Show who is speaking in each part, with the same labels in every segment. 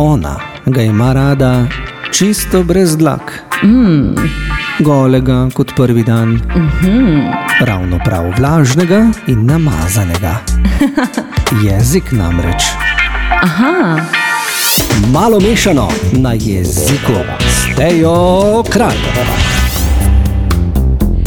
Speaker 1: Ona ga ima rada čisto brez dlak,
Speaker 2: Mm.
Speaker 1: golega kot prvi dan,
Speaker 2: Mhm.
Speaker 1: ravno prav vlažnega in namazanega. Jezik namreč.
Speaker 2: Aha.
Speaker 1: Malo mešano na jeziku, stejo kraj.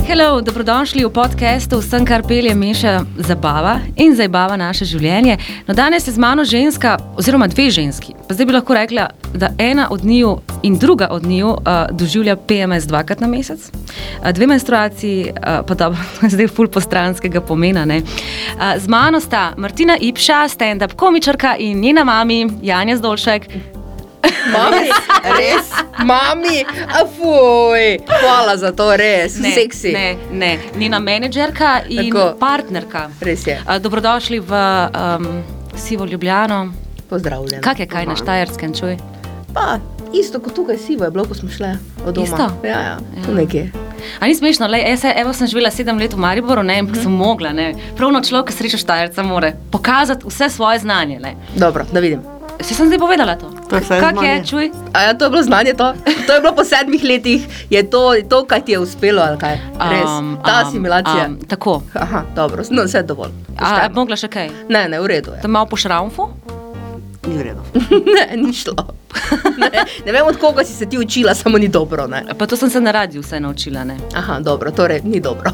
Speaker 2: Hello, dobrodošli v podkastu Vsem, kar pelje Meša zabava in zabava naše življenje. No, danes je z mano ženska, oziroma dve ženski. Pa zdaj bi lahko rekla, da ena od njiju in druga od njiju uh, doživlja PMS dvakrat na mesec, uh, dve menstruaciji, uh, pa to je zdaj ful postranskega pomena. Uh, z mano sta Martina Ipša, stand-up komičarka in njena mami Janja Zdolšek.
Speaker 3: Mami, res, mami, afuj, hvala za to, res,
Speaker 2: Ne,
Speaker 3: seksi.
Speaker 2: Ne, ne, njena menedžerka in
Speaker 3: Tako.
Speaker 2: partnerka.
Speaker 3: Res je.
Speaker 2: Dobrodošli v um, Sivo Ljubljano.
Speaker 3: Pozdravljen.
Speaker 2: Kak je kaj na Štajerskem, čuj?
Speaker 3: Pa, isto kot tukaj sivo je bilo, ko smo šli od doma.
Speaker 2: Isto?
Speaker 3: Ja, ja, tu
Speaker 2: Ja.
Speaker 3: nekje.
Speaker 2: A ni smešno, le, jaz se, evo sem živela sedem let v Mariboru, ne, in
Speaker 3: Mhm.
Speaker 2: sem mogla, ne. Pravno človek, ki sreča Štajerca, more pokazati vse svoje znanje, ne.
Speaker 3: Dobro, da vidim.
Speaker 2: Si sem zdaj povedala to?
Speaker 4: To je
Speaker 2: čuj?
Speaker 3: A ja, to je bilo znanje to? To je bilo po sedmih letih, je to, to kaj ti je uspelo, ali kaj? Res,
Speaker 2: Um,
Speaker 3: ta
Speaker 2: um,
Speaker 3: asimilacija.
Speaker 2: um, tako.
Speaker 3: Aha, dobro, no, vse je dovolj.
Speaker 2: A,
Speaker 3: Pošteno.
Speaker 2: mogla še kaj?
Speaker 3: Ne, ne, v redu je.
Speaker 2: Da malo po šramfu?
Speaker 4: Ni v redu.
Speaker 3: ne, ni šlo. ne, ne vem, od koga si se ti učila, samo ni dobro. Ne?
Speaker 2: Pa to sem se na radiju vse naučila, ne.
Speaker 3: Aha, dobro, torej ni dobro.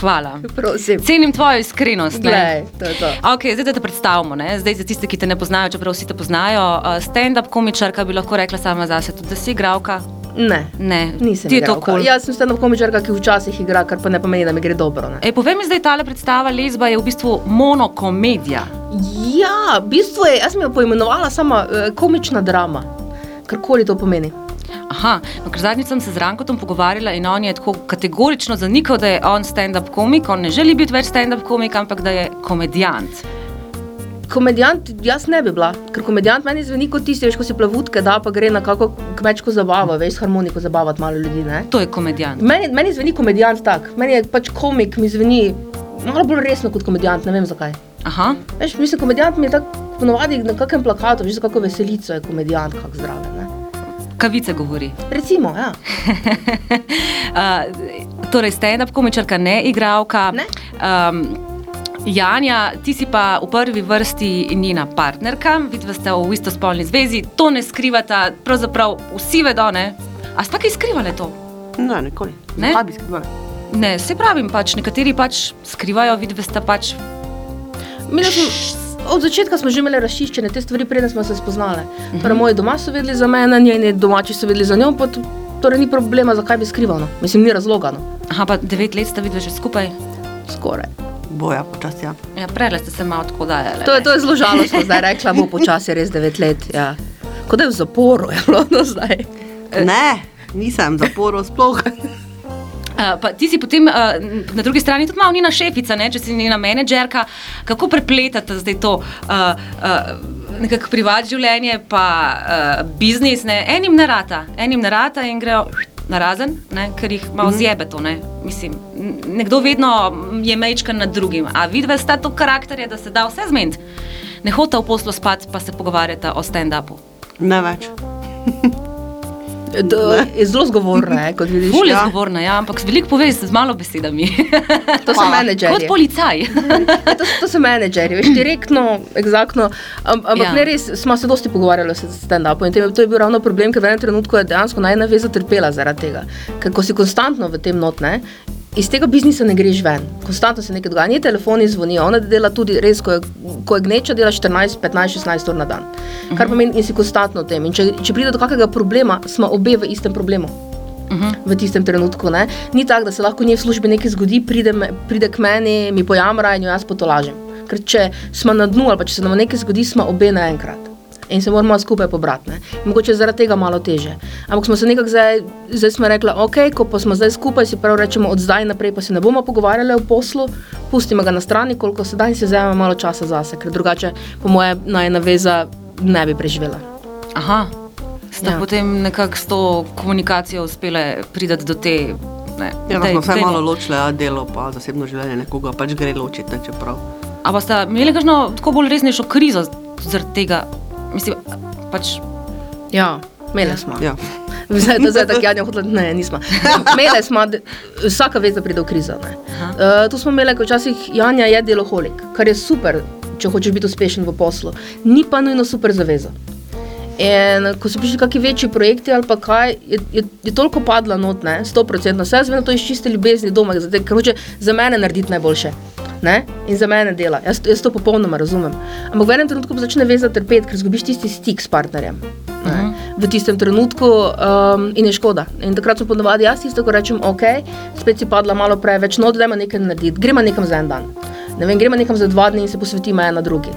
Speaker 2: Hvala.
Speaker 3: Prosim.
Speaker 2: Cenim tvojo iskrenost. ne.
Speaker 3: Glej, to to.
Speaker 2: Okay, zdaj, da te predstavimo, ne? zdaj za tiste, ki te ne poznajo, čeprav vsi te poznajo. uh, Stand-up komičarka bi lahko rekla sama zase, tudi da si igralka.
Speaker 3: Ne,
Speaker 2: Ne,
Speaker 3: nisem
Speaker 2: ti je to kul.
Speaker 3: Jaz sem stand-up komičarka, ki včasih igra, kar pa ne pomeni, da mi gre dobro. Ne?
Speaker 2: Ej, povej mi zdaj, tale predstava Lezba je v bistvu monokomedija.
Speaker 3: Ja, v bistvu je, jaz sem jo poimenovala sama uh, komična drama, karkoli to pomeni.
Speaker 2: Aha, no, ker zadnjič sem se z Rankotom pogovarjala in on je tako kategorično zanikal, da je on stand-up komik, on ne želi biti več stand-up komik, ampak da je komedijant.
Speaker 3: Komedijant, jaz ne bi bila, ker komedijant meni zveni kot tisti, veš, ko si plavutke da, pa gre na kako kmečko zabavo, veš, s harmoniko zabavati malo ljudi. Ne?
Speaker 2: To je komedijant.
Speaker 3: Meni, meni zveni komedijant tak, meni je pač komik, mi zveni malo bolj resno kot komedijant, ne vem zakaj.
Speaker 2: Aha,
Speaker 3: Veš, mislim, komedijant mi je tako ponovadi na kakem plakatu, veš, kako veselico je komedijant, kako zdrave. Ne?
Speaker 2: Kavice govori.
Speaker 3: Recimo, ja.
Speaker 2: Uh, torej, stand-up komičarka, ne igralka.
Speaker 3: Ne.
Speaker 2: Um, Janja, ti si pa v prvi vrsti njena partnerka, vidva sta v istospolni zvezi, to ne skrivata, pravzaprav vsi vedo, ne? A sta kaj skrivali to?
Speaker 4: Ne, nikoli.
Speaker 2: Ne?
Speaker 4: Zakaj bi skrivali?
Speaker 2: Ne, se pravim, pač nekateri pač skrivajo, vidva sta pač.
Speaker 3: Mi da smo, od začetka smo že imeli razčiščene te stvari, preden smo se spoznali.
Speaker 2: Mhm.
Speaker 3: Torej, moji doma so vedeli za mene, njeni domači so vedeli za njo, pa torej ni problema, zakaj bi skrivano. Mislim, ni razloga. No.
Speaker 2: Aha, pa devet let sta vidva že skupaj.
Speaker 3: Skoraj.
Speaker 4: Boja, počasi ja.
Speaker 2: Ja, Prele ste se malo tako dajali.
Speaker 3: To je, to je zelo žalostno, zdaj rekla bo počasi res devet let. Ja. Kot da je v zaporu, je bilo do zdaj.
Speaker 4: Ne, nisem v zaporu sploh.
Speaker 2: Uh, pa ti si potem uh, na drugi strani tudi malo njena šefica, ne? če si njena menedžerka. Kako prepletate zdaj to uh, uh, nekako privat življenje, pa uh, biznis? Ne? Enim ne rata, enim ne rata in grejo na razen, ne? ker jih malo zjebe to. Ne? Mislim, nekdo vedno je mečkan nad drugim, a vidve sta to karakterje, da se da vse zmeniti. Ne hodite v poslu spat, pa se pogovarjate o stand-upu.
Speaker 4: Ne več.
Speaker 3: Do, je zelo zgovorna, je, kot vidiš.
Speaker 2: Bolje
Speaker 4: ja.
Speaker 2: zgovorna, ja, ampak veliko pove z malo besedami.
Speaker 3: To so menedžerji.
Speaker 2: Kot policaj.
Speaker 3: Ja, to, to so menedžerji, veš, direktno, eksaktno. Am, ampak
Speaker 2: Ja.
Speaker 3: ne res, smo se dosti pogovarjali s stand-upom in to je bil ravno problem, ker v enem trenutku je dejansko najna veza trpela zaradi tega. Ker ko si konstantno v tem notne, iz tega biznisa ne greš ven, konstantno se nekaj dogaja, ni telefoni zvonijo, ona dela tudi res, ko je, ko je gneča, dela 14, 15, 16 ur na dan. Kar pomeni, in si konstantno v tem. In če, če pride do kakega problema, smo obe v istem problemu v tistem trenutku. Ne? Ni tako, da se lahko njej v službi nekaj zgodi, pride, me, pride k meni, mi pojamra in jo jaz potolažim. Ker če smo na dnu ali pa če se nam nekaj zgodi, smo obe naenkrat. In se moramo skupaj pobrati. Ne? Mogoče je zaradi tega malo teže. Ampak smo se nekako zdaj, zdaj smo rekli, ok, ko pa smo zdaj skupaj, si prav rečemo, od zdaj naprej pa se ne bomo pogovarjali o poslu, pustimo ga na strani, koliko se da in si vzamemo malo časa zase, ker drugače, po moje, najna veza ne bi preživela.
Speaker 2: Aha, ste ja. Potem nekako s to komunikacijo uspeli priti do te. Ne,
Speaker 4: Ja,
Speaker 2: dej-
Speaker 4: smo
Speaker 2: dejmo.
Speaker 4: malo ločili, a delo pa zasebno življenje nekoga pač gre ločiti, ne, čeprav.
Speaker 2: A pa ste imeli kakšno tako bolj resnejšo krizo zaradi tega? Mislim, pač.
Speaker 3: Ja, imeli smo.
Speaker 4: Ja.
Speaker 3: Zdaj, da zdaj tako Janja hodila, ne, nismo. Imeli smo, da- vsaka vez, da pride v krizo. Uh, tu smo imeli, ko včasih Janja je deloholik, kar je super, če hočeš biti uspešen v poslu. Ni pa nujno super zaveza. In ko so prišli kakšni večji projekti ali pa kaj, je, je, je toliko padla not, ne, sto procentno. Vse zvedno to iz čiste ljubezni doma, zato, ker hoče za mene narediti najboljše. Ne? In za mene dela. Jaz, jaz to popolnoma razumem. Ampak v enem trenutku začne veza trpeti, ker izgubiš tisti stik s partnerjem. Ne? V tistem trenutku um, in je škoda. In takrat so ponovadi jaz tisto, ko rečem, ok, spet si padla malo preveč, no, dajmo nekaj narediti, gremo nekam za en dan. Ne vem, gremo nekam za dva dni in se posvetimo ena drugi.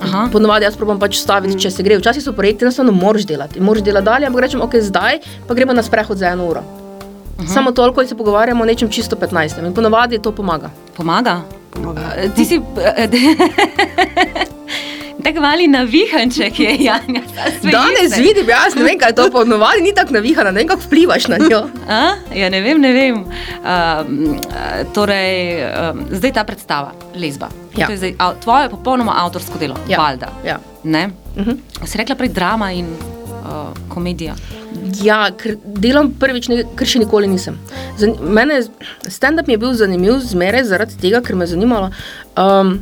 Speaker 2: Aha.
Speaker 3: Ponovadi jaz probam pač staviti, če se gre. Včasih so projekti, enostavno moraš delati moraš delati dalje, ampak rečem, ok, zdaj pa gremo na sprehod za eno uro. Aha. Samo toliko in se pogovarjamo o nečem čisto 15. In ponovadi to pomaga.
Speaker 2: Pomaga.
Speaker 4: Pomaga.
Speaker 2: Eh, Ti si. Tako mali navihanček je, Janja.
Speaker 3: Danes vidim, jaz ne vem, kaj je to ponovadi, ni tako navihana, ne vem, kako vplivaš na njo.
Speaker 2: A? Ja, ne vem, ne vem. Um, torej, um, zdaj ta predstava, Lezba.
Speaker 3: Ja.
Speaker 2: To je zdaj, av, tvoje popolnoma avtorsko delo,
Speaker 3: Ja.
Speaker 2: valjda.
Speaker 3: Ja.
Speaker 2: Ne?
Speaker 3: Mhm.
Speaker 2: Si rekla prej drama in uh, komedija.
Speaker 3: Ja, ker delam prvič, ne, ker še nikoli nisem. Zan, mene stand-up mi je bil zanimiv zmeraj zaradi tega, ker me je zanimalo. Um,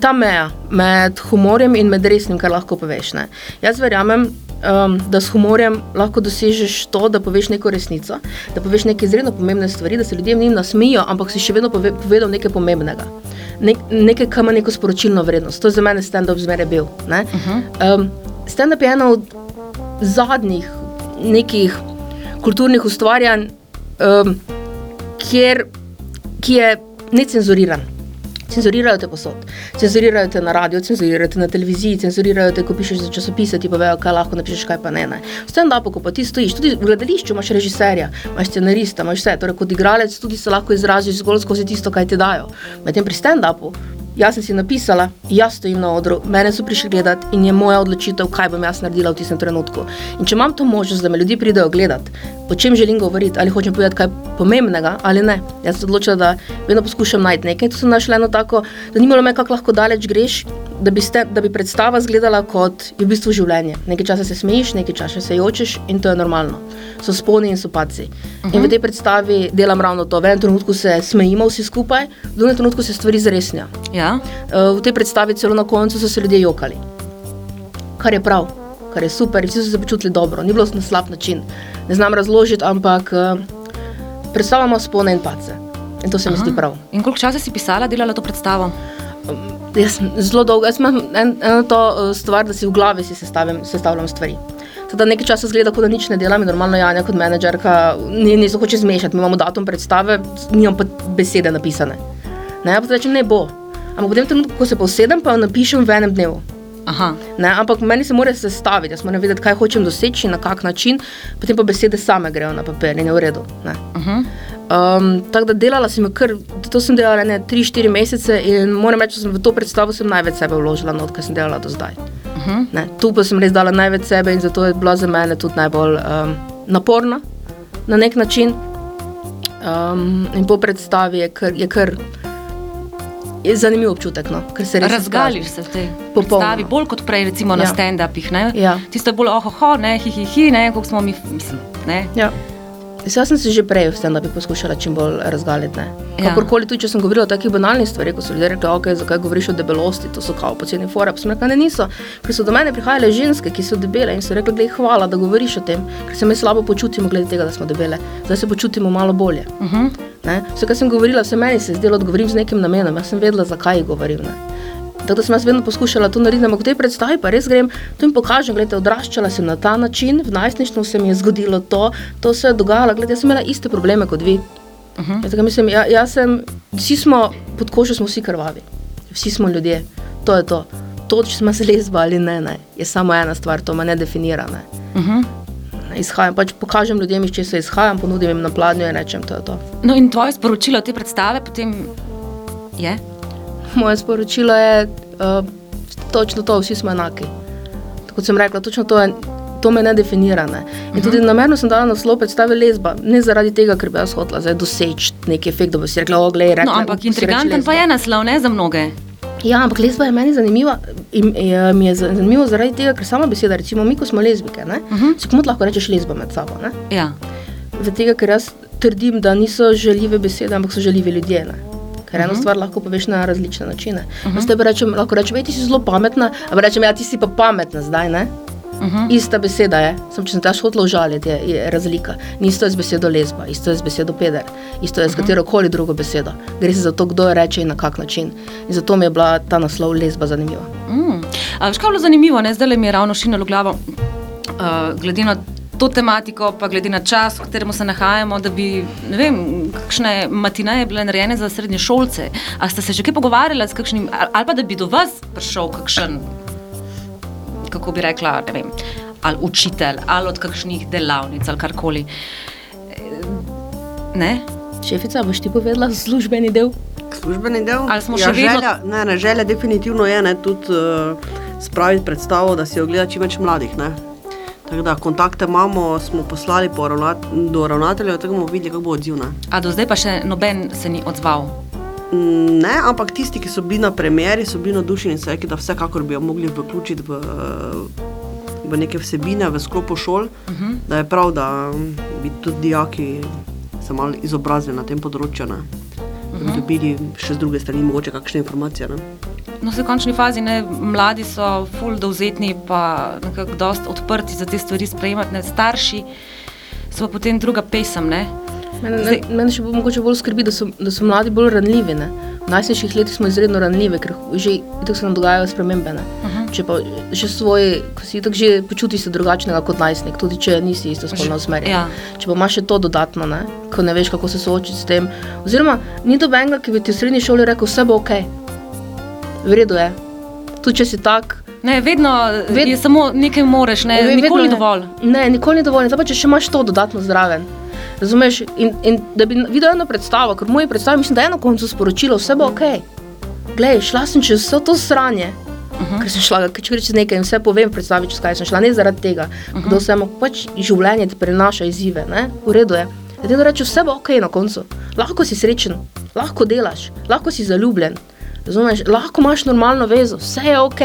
Speaker 3: Ta meja med humorjem in med resnim, kar lahko poveš. Ne. Jaz verjamem, um, da s humorjem lahko dosežeš to, da poveš neko resnico, da poveš neke izredno pomembne stvari, da se ljudem njim nasmejijo, ampak si še vedno pove, povedal nekaj pomembnega. Nek, nekaj, kar ima neko sporočilno vrednost. To je za mene stand-up zmeraj bil. ne. Um, stand-up je ena od zadnjih nekih kulturnih ustvarjanj, um, kjer, ki je necenzuriran. Cenzurirajo te posod, cenzurirajo te na radio, cenzurirajo te na televiziji, cenzurirajo te, ko pišeš za časopise, ti povejo, kaj lahko napišeš, kaj pa ne. ne. V stand-upu, ko pa ti stojiš, tudi v gledališču imaš režiserja, imaš scenarista, imaš vse. Torej, kot igralec tudi se lahko izraziš zgolj skozi tisto, kaj ti dajo. Medtem pri stand-upu Jaz sem si napisala, jaz stojim na odru, mene so prišli gledati in je moja odločitev, kaj bom jaz naredila v tistem trenutku. In če imam to možnost, da me ljudje pridejo gledati, o čem želim govoriti, ali hočem povedati kaj pomembnega ali ne, jaz sem se odločila, da vedno poskušam najti nekaj. Tu sem našla eno tako, da ni malo me, kako lahko daleč greš, da bi, ste, da bi predstava izgledala kot v bistvu življenje. Nekaj časa se smejiš, nekaj časa se jočeš in to je normalno. So sponi in so paci. Uh -huh. In v tej predstavi delam ravno to. V enem trenutku se smejimo vsi skupaj, v drugem trenutku se stvari zresnijo.
Speaker 2: Ja?
Speaker 3: Uh, v tej predstavi celo na koncu so se ljudje jokali. Kar je prav, kar je super, vsi so se počutili dobro, ni bilo na slab način. Ne znam razložiti, ampak uh, predstavljamo spone in pace. In to se mi zdi prav.
Speaker 2: In koliko časa si pisala, delala to predstavo?
Speaker 3: Jaz zelo dolgo, jaz imam en, eno to uh, stvar, da si v glavi si sestavim, sestavljam stvari. Teda nekaj časa zgleda, kot da nič ne delam in normalno Janja kot menedžerka ni, ni se hoče zmešati. Mi imamo datum predstave, nimam pa besede napisane. Ne, pa rečem, ne bo. Ampak v tem trenutku, ko se pa usedem, pa jo napišem v enem dnevu.
Speaker 2: Aha.
Speaker 3: Ne, ampak meni se mora sestaviti, jaz moram vedeti, kaj hočem doseči, na kak način, potem pa besede same grejo na papir in je v redu. Ne.
Speaker 2: Uh -huh.
Speaker 3: Um, tako da delala sem kar, to sem delala ne 3-4 mesece in moram reči, da sem v to predstavo sem največ sebe vložila, not, kar sem delala do zdaj.
Speaker 2: Uh -huh.
Speaker 3: Ne, tu pa sem res dala največ sebe in zato je bila za mene tudi najbolj um, naporna na nek način. Um, in po predstavi je kar, je kar zanimiv občutek, no, ker se
Speaker 2: Razgališ se tej
Speaker 3: Popolnoma.
Speaker 2: predstavi, bolj kot prej, recimo na
Speaker 3: Ja.
Speaker 2: stand-upih. ne?
Speaker 3: Ja.
Speaker 2: Tisto je bolj ohoho, ne, hi, hi, hi, ne, koliko smo mi, mislim, ne.
Speaker 3: Ja. Jaz sem se že prej v stand-upu poskušala čim bolj razgaliti. ne.
Speaker 2: Ja.
Speaker 3: Kakorkoli, tudi če sem govorila o takih banalnih stvareh, ko so ljudje rekli, okay, zakaj govoriš o debelosti, to so kao poceni fora. Pa sem rekla, ne niso. Ker so do mene prihajale ženske, ki so debele in so rekli, glej, hvala, da govoriš o tem, ker se mi slabo počutimo glede tega, da smo debele. Zdaj se počutimo malo bolje.
Speaker 2: Uh -huh.
Speaker 3: Ne? Vse, kar sem govorila, se meni se je zdelo, da govorim z nekim namenom. Jaz sem vedela, zakaj govorim. Ne? Tako da sem jaz vedno poskušala to narediti, ampak v tej predstavi pa res grem tu in pokažem, gledajte, odraščala sem na ta način, v najstništvu se mi je zgodilo to, to se je dogajalo, gledajte, jaz sem imela iste probleme kot vi. Uh -huh. Tako mislim, ja, jaz sem, vsi smo, pod kožo smo vsi krvavi, vsi smo ljudje, to je to. To, če smo se lezba ali ne, ne, je samo ena stvar, to me ne definira. Ne.
Speaker 2: Uh -huh.
Speaker 3: Ne, Izhajam, pač pokažem ljudem, iz česa izhajam, ponudim jim na pladnju in rečem, to je to.
Speaker 2: No in tvoje sporočilo te predstave potem je?
Speaker 3: Moje sporočilo je uh, točno to, vsi smo enaki. Tako sem rekla, točno to, je, to me ne definira. Ne. In tudi namerno sem dala naslov predstave lezba, ne zaradi tega, ker bi jaz hotela zdaj doseči neki efekt, da bi si rekla, oglej, rekla.
Speaker 2: No, ampak intriganten pa
Speaker 3: lezba.
Speaker 2: je naslov, ne za mnoge.
Speaker 3: Ja, ampak lesba je meni zanimiva. In, je, mi je zanimivo zaradi tega, ker sama beseda, recimo mi, ko smo lezbike, ne, uh -huh. si komot lahko rečeš lesba med sabo. Ne?
Speaker 2: Ja.
Speaker 3: Tega, ker jaz trdim, da niso žaljive besede, ampak so žaljivi ljudje. Ne? Ker eno -huh. stvar lahko poveš na različne načine. Uh -huh. Tebi rečem, lahko rečem, ti si zelo pametna, ampak rečem, ja, ti si pa pametna zdaj. Ne? Uh -huh. Ista beseda je, sem če sem te šhotla užaliti, je, je razlika. Ni isto je z besedo lesba, isto je z besedo peder, isto je z uh -huh. katero koli drugo besedo. Gre se za to, kdo jo reče in na kak način. In zato mi je bila ta naslov lesba zanimiva.
Speaker 2: Mm. A, veš, kaj je bilo zanimivo, ne? zdaj le mi je ravno šinilo glavo, uh, glede na to tematiko, pa glede na čas, v katerem se nahajamo, da bi, ne vem, kakšne matineje bile narejene za srednje šolce. A ste se že kaj pogovarjali s kakšnim, ali pa da bi do vas prišel kakšen kako bi rekla, ne vem, ali učitelj, ali od kakšnih delavnic, ali karkoli. Ne?
Speaker 3: Šefica, boš ti povedala službeni del?
Speaker 4: Službeni del?
Speaker 2: Ali smo še vedno-
Speaker 4: želja, ne, ne, želja definitivno je ne, tudi uh, spraviti predstavo, da si jo gleda čim več mladih. Ne. Tako da kontakte imamo, smo poslali po ravnat, do ravnateljev, tako bomo videli, kako bo odziv. Ne.
Speaker 2: A do zdaj pa še noben se ni odzval.
Speaker 4: Mm, Ne, ampak tisti, ki so bili na premjeri, so bili navdušeni in so rekli, da vsekakor bi jo mogli vključiti v, v neke vsebine v sklopu šol, uh -huh. da je prav, da bi tudi dijaki se malo izobrazili na tem področju, ne. Da bi dobili še z druge strani mogoče kakšne informacije. Ne.
Speaker 2: No, v končni fazi ne, mladi so ful dovzetni, pa nekako dost odprti za te stvari sprejemati, ne starši so pa potem druga pesem. Ne?
Speaker 3: Mene,
Speaker 2: Zdaj-
Speaker 3: ne, mene še mogoče bolj skrbi, da so, da so mladi bolj ranljivi. Ne? V najsnižjih letih smo izredno ranljivi, ker že tako se nam dogajajo spremembe. ne. Če pa že svoj, ko si tako že počutiš se drugačnega kot najstnik, tudi če nisi isto spolno usmerjen.
Speaker 2: Ja.
Speaker 3: Če pa imaš še to dodatno, ne? ko ne veš, kako se soočiti s tem. Oziroma, ni dobenega, ki bi ti v srednji šoli rekel, vse bo ok. V redu je. Tudi če si tak,
Speaker 2: Ne, vedno
Speaker 3: Ved-
Speaker 2: Ved... je samo nekaj moreš, ne,
Speaker 3: Ve-
Speaker 2: nikoli ni
Speaker 3: vedno
Speaker 2: dovolj.
Speaker 3: Ne, nikoli ni dovolj. Zdaj pa, če še imaš to dodatno zraven. Razumeš? In, in da bi videl eno predstavo, ker moje predstave mislim, da je na koncu sporočilo, vse bo ok. Glej, šla sem čez vse to sranje. Uh -huh. Ker sem šla, ker če greš nekaj in vse povem, predstavi, čez kaj sem šla, ne zaradi tega, uh -huh. da vse pač življenje ti prinaša izzive, ne? v redu je. Edino reče, vse bo ok na koncu. Lahko si srečen, lahko delaš, lahko si zaljubljen, razumeš, lahko imaš normalno vezo, vse je ok.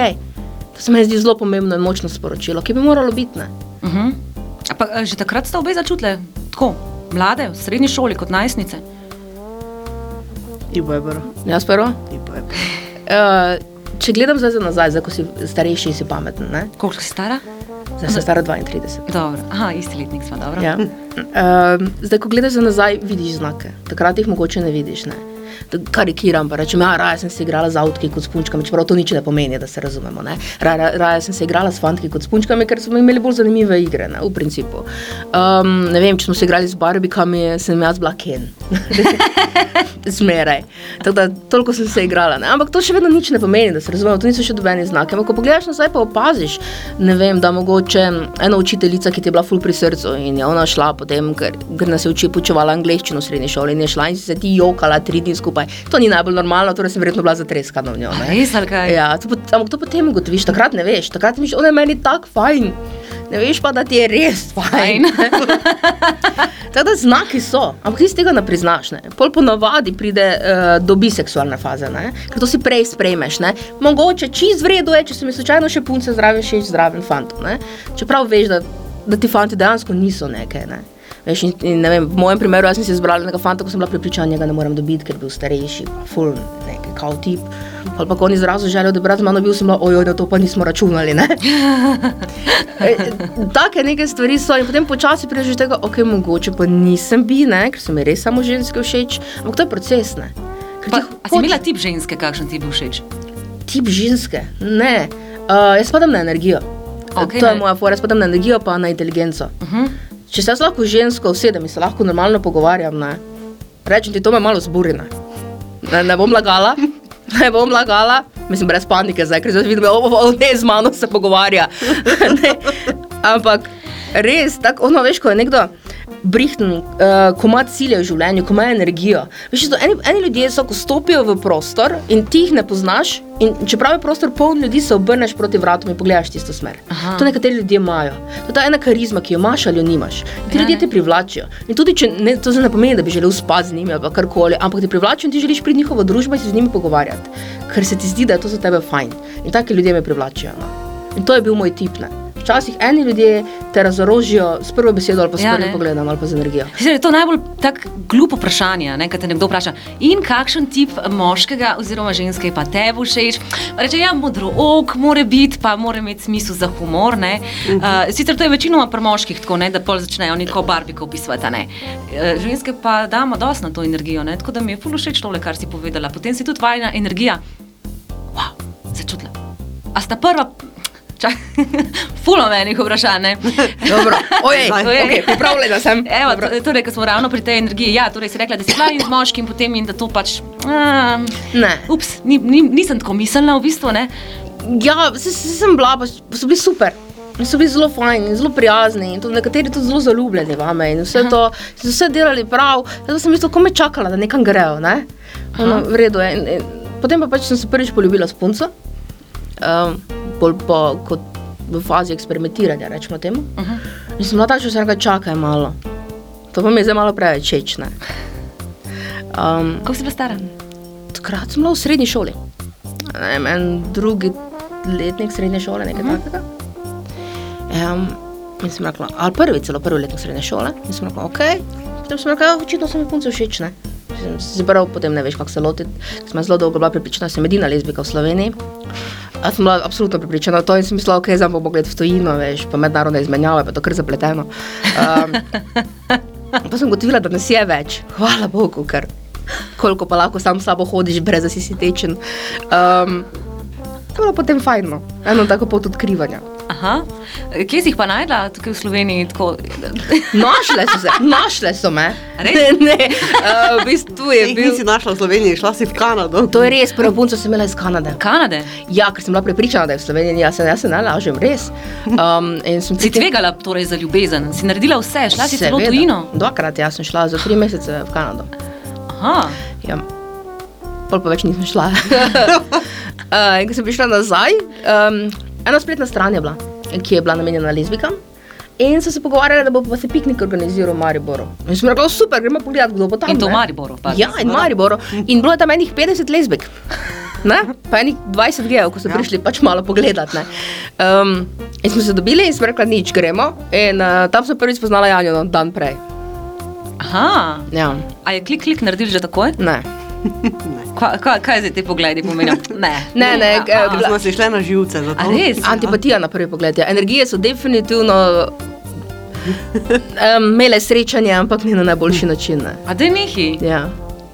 Speaker 3: To se mi zdi zelo pomembno in močno sporočilo, ki bi moralo biti. Ne?
Speaker 2: Uh -huh. Pa, a, že takrat ste obe začutili tako, mlade, v srednji šoli, kot najstnice.
Speaker 4: Ibo je bilo.
Speaker 3: Jaz prvo.
Speaker 4: Ibo je bilo.
Speaker 3: Uh, če gledam zdaj za nazaj, zdaj ko si starejši in si pameten, ne?
Speaker 2: Koliko si stara?
Speaker 3: zdaj sem stara 32.
Speaker 2: Dobro. Aha, isti letnik smo, dobro.
Speaker 3: Ja. Uh, zdaj, ko gledaš za nazaj, vidiš znake, takrat jih mogoče ne vidiš. Ne? Karikiram, pa rečem, ja, raje sem se igrala z avtki kot s punčkami, čeprav to nič ne pomeni, da se razumemo. ne. Ra- ra- Raje sem se igrala s fantki kot s punčkami, ker smo imeli bolj zanimive igre, ne, v principu. Um, ne vem, če smo se igrali z barbikami, sem jaz bila Ken. Zmeraj. Tako da toliko sem se igrala. Ne? Ampak to še vedno nič ne pomeni, da se razumemo, to niso še dobeni znaki. Ampak ko pogledaš nazaj, pa opaziš, ne vem, da mogoče ena učiteljica, ki ti je bila ful pri srcu in je ona šla potem, ker, ker nas je uči, poučevala angliščino v srednji šoli in je šla in si se ti jokala tri dni skupaj. To ni najbolj normalno, torej sem verjetno bila zatreskana v njo.
Speaker 2: res, ali kaj?
Speaker 3: Ja, to, ampak to potem ugotoviš, takrat ne veš, takrat misliš, ona je meni tako fajn. Ne veš pa, da ti je res fajn. Tako da znaki so, ampak ti z tega ne priznaš. Ne. Pol po navadi pride uh, do biseksualne faze, ne. ker to si prej sprejmeš. Ne. Mogoče čist vredno je, če se mi slučajno še punce zraven še zraven fantov. Ne. Čeprav veš, da, da ti fanti dejansko niso nekaj. Ne. Veš, in, in, ne vem, v mojem primeru sem si izbrala nekega fanta, ko sem bila prepričana, da ga ne morem dobiti, ker je bil starejši, full neki kao tip. Ali pa ko on izrazil željo, da bi rad z mano bil, sem bila, ojoj, da to pa nismo računali. Ne? E, Take neke stvari so in potem počasi prideš do tega, ok, mogoče pa nisem bi, ne, ker so mi res samo ženske všeč, ampak to je proces. Ne? Ker
Speaker 2: Pa, a si imela tip ženske, kakšen ti je bil všeč?
Speaker 3: tip ženske? Ne, uh, jaz spadam na energijo.
Speaker 2: Okej,
Speaker 3: to je
Speaker 2: ne.
Speaker 3: moja fora, jaz spadam na energijo, pa na inteligenco.
Speaker 2: Uh -huh.
Speaker 3: Če se jaz lahko žensko usedem in se lahko normalno pogovarjam, ne, rečem ti, to me malo zburi. Ne, ne, ne bom lagala, ne bom lagala, mislim, brez panike zdaj, ker zdaj vidim, da ne z mano se pogovarja. ne, ampak res, tako, ono veš, ko je nekdo. Brihten, uh, ko ima cilje v življenju, ko ima energijo. Veš, to, eni, eni ljudje so, ko stopijo v prostor in ti jih ne poznaš, in čeprav je prostor poln ljudi, se obrneš proti vratom in pogledaš tisto smer.
Speaker 2: Aha.
Speaker 3: To nekateri ljudje imajo. To je ta ena karizma, ki jo imaš ali jo nimaš. In ti
Speaker 2: Ja,
Speaker 3: ljudje te privlačijo. In tudi, če ne, to ne pomeni, da bi želel spati z njimi ali karkoli, ampak te privlačijo in ti želiš priti njihovo družbo in se z njimi pogovarjati, ker se ti zdi, da je to za tebe fajn. In taki ljudje me privlačijo. No. In to je bil moj tip. Ne. Včasih eni ljudje te razorožijo s prvo besedo ali pa s
Speaker 2: Ja,
Speaker 3: prvim
Speaker 2: ne.
Speaker 3: pogledom ali pa z energijo.
Speaker 2: Sicer je to najbolj tak glupo vprašanje, ne, kad te nekdo vpraša, in kakšen tip moškega oziroma ženske je pa tebi všeč. Pa Reče, ja, modro ok, mora biti, pa mora imeti smisel za humor. ne. Uh, sicer to je večinoma pri moških tako, ne, da pol začnejo neko barbiko opisovati. ne. Uh, ženske pa damo dosti na to energijo, ne, tako da mi je ful všeč tole, kar si povedala. Potem si tudi vajna energija. Wow, začutila. A sta prva. Čak, fulo menih vprašanj.
Speaker 3: ojej,
Speaker 4: Zdaj.
Speaker 3: okay, pripravljena sem.
Speaker 2: Evo, torej, ko smo ravno pri tej energiji, ja, torej si rekla, da si bila in z moškim, potem in da to pač. Um,
Speaker 3: Ne.
Speaker 2: ups, ni, ni, nisem tako mislila, v bistvu. Ne?
Speaker 3: Ja, se, se, sem bila, pa so bili super. In So bili zelo fajni, zelo prijazni, in tudi nekateri tudi zelo zaljubljeni vame. In vse to, so vse delali prav, zato sem mislila, ko me čakala, da nekam grejo. Ne? Ono, v redu je. In, in, potem pa pač sem se prvič poljubila s punco, um, bolj pa kot v fazi eksperimentiranja, rečemo temu. Uh -huh. In sem bila takšna, da sem rekla, čakaj malo. To pa mi je zdaj malo preveč všeč. Um,
Speaker 2: Kako si bila stara?
Speaker 3: Takrat sem bila v srednji šoli. Ne vem, en drugi letnik srednje šole, nekaj uh -huh. takega. Um, in sem rekla, ali prvi, celo prvi letnik srednje šole. In sem rekla, ok. Potem sem rekla, ja, očitno so mi punce všeč. Ne? Sem se prav, potem ne veš, kako se loti. ker Sem zelo dolgo bila prepričana, da sem edina lezbika v Sloveniji. A sem bila absolutno prepričana v to in sem mislila, ok, zdaj bom pogled v tujino, veš, pa mednarodne izmenjave, pa to kar zapleteno. Um, pa sem gotovila, da nas je več, hvala Bogu, ker koliko pa lahko sam s sabo hodiš, brez da si si tečen. Um, to je bilo potem fajno, eno tako pot odkrivanja.
Speaker 2: Aha. Kje si jih pa najdla tukaj v Sloveniji? Tako...
Speaker 3: Našle so se, našle so me. Ne, ne, uh, v bistvu je bil.
Speaker 4: nisi našla v Sloveniji, šla si v Kanado.
Speaker 3: To je res, prvo punco sem imela iz Kanade.
Speaker 2: Kanade.
Speaker 3: Ja, ker sem bila prepričana, da je v Sloveniji, jaz se, jaz se ne lažem, res. Um, in sem
Speaker 2: Si
Speaker 3: potem-
Speaker 2: tvegala torej za ljubezen, si naredila vse, šla si celo
Speaker 3: Seveda.
Speaker 2: tujino.
Speaker 3: Dvakrat, jaz sem šla za tri mesece v Kanado.
Speaker 2: Aha.
Speaker 3: Ja. Pol pa več nisem šla. uh, in ko sem prišla nazaj, um, ena spletna stran je bila, ki je bila namenjena lezbikam. In so se pogovarjali, da bo pa se piknik organiziral v Mariboru. In sem rekla, super, gremo pogledat, kdo bo tam.
Speaker 2: In to v
Speaker 3: ne."
Speaker 2: Mariboru, pač.
Speaker 3: Ja, in v Mariboru. In bilo je tam enih 50 lezbik. Ne? Pa enih 20 gejev, ko so
Speaker 4: Ja.
Speaker 3: prišli pač malo pogledat. ne. Um, in smo se dobili in sem rekla, nič, gremo. In uh, tam sem prvič spoznala Janjo no, dan prej.
Speaker 2: Aha.
Speaker 3: Ja,
Speaker 2: A je klik, klik naredil že takoj?
Speaker 3: ne.
Speaker 2: Kva, kva, kaj zdaj ti pogledi pomenijo? Ne.
Speaker 3: Ne, ne,
Speaker 2: A, a,
Speaker 3: bila-
Speaker 4: Smo si šle na živce.
Speaker 2: A?
Speaker 3: Antipatija na prvi pogled. Ja. Energije so definitivno um, imele srečanje, ampak ne na najboljši način. Ne.
Speaker 2: A da je nehi.
Speaker 3: Ja.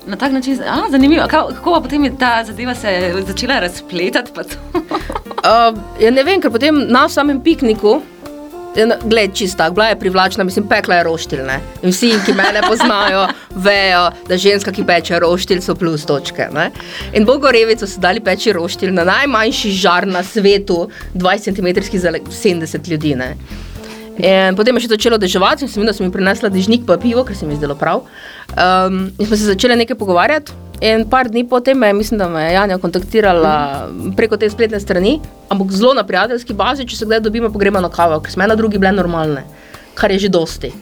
Speaker 2: Na tak način, a, zanimivo. A Kako, kako pa potem je ta zadeva se začela razpletati? pa to?
Speaker 3: Uh, ja ne vem, ker potem na samem pikniku. Gled, čist tak, bila je privlačna, mislim, pekla je roštilj. Ne? In vsi, ki me poznajo, vejo, da ženska, ki peče roštilj, so plus točke. Ne? In Bogorevico so dali peči roštilj na najmanjši žar na svetu, 20 cm za le- 70 ljudi. Ne? In potem je še začelo deževati, in sem videla, da sem jim prinesla dežnik pa pivo, ker se mi je zdelo prav. Um, in smo se začeli nekaj pogovarjati. In par dni potem me, je, mislim, da me je Janja kontaktirala preko te spletne strani, ampak zelo na prijateljski bazi, če se kdaj dobimo, pa gremo na kavo, ker smo ena drugi bile normalne, kar je že dosti.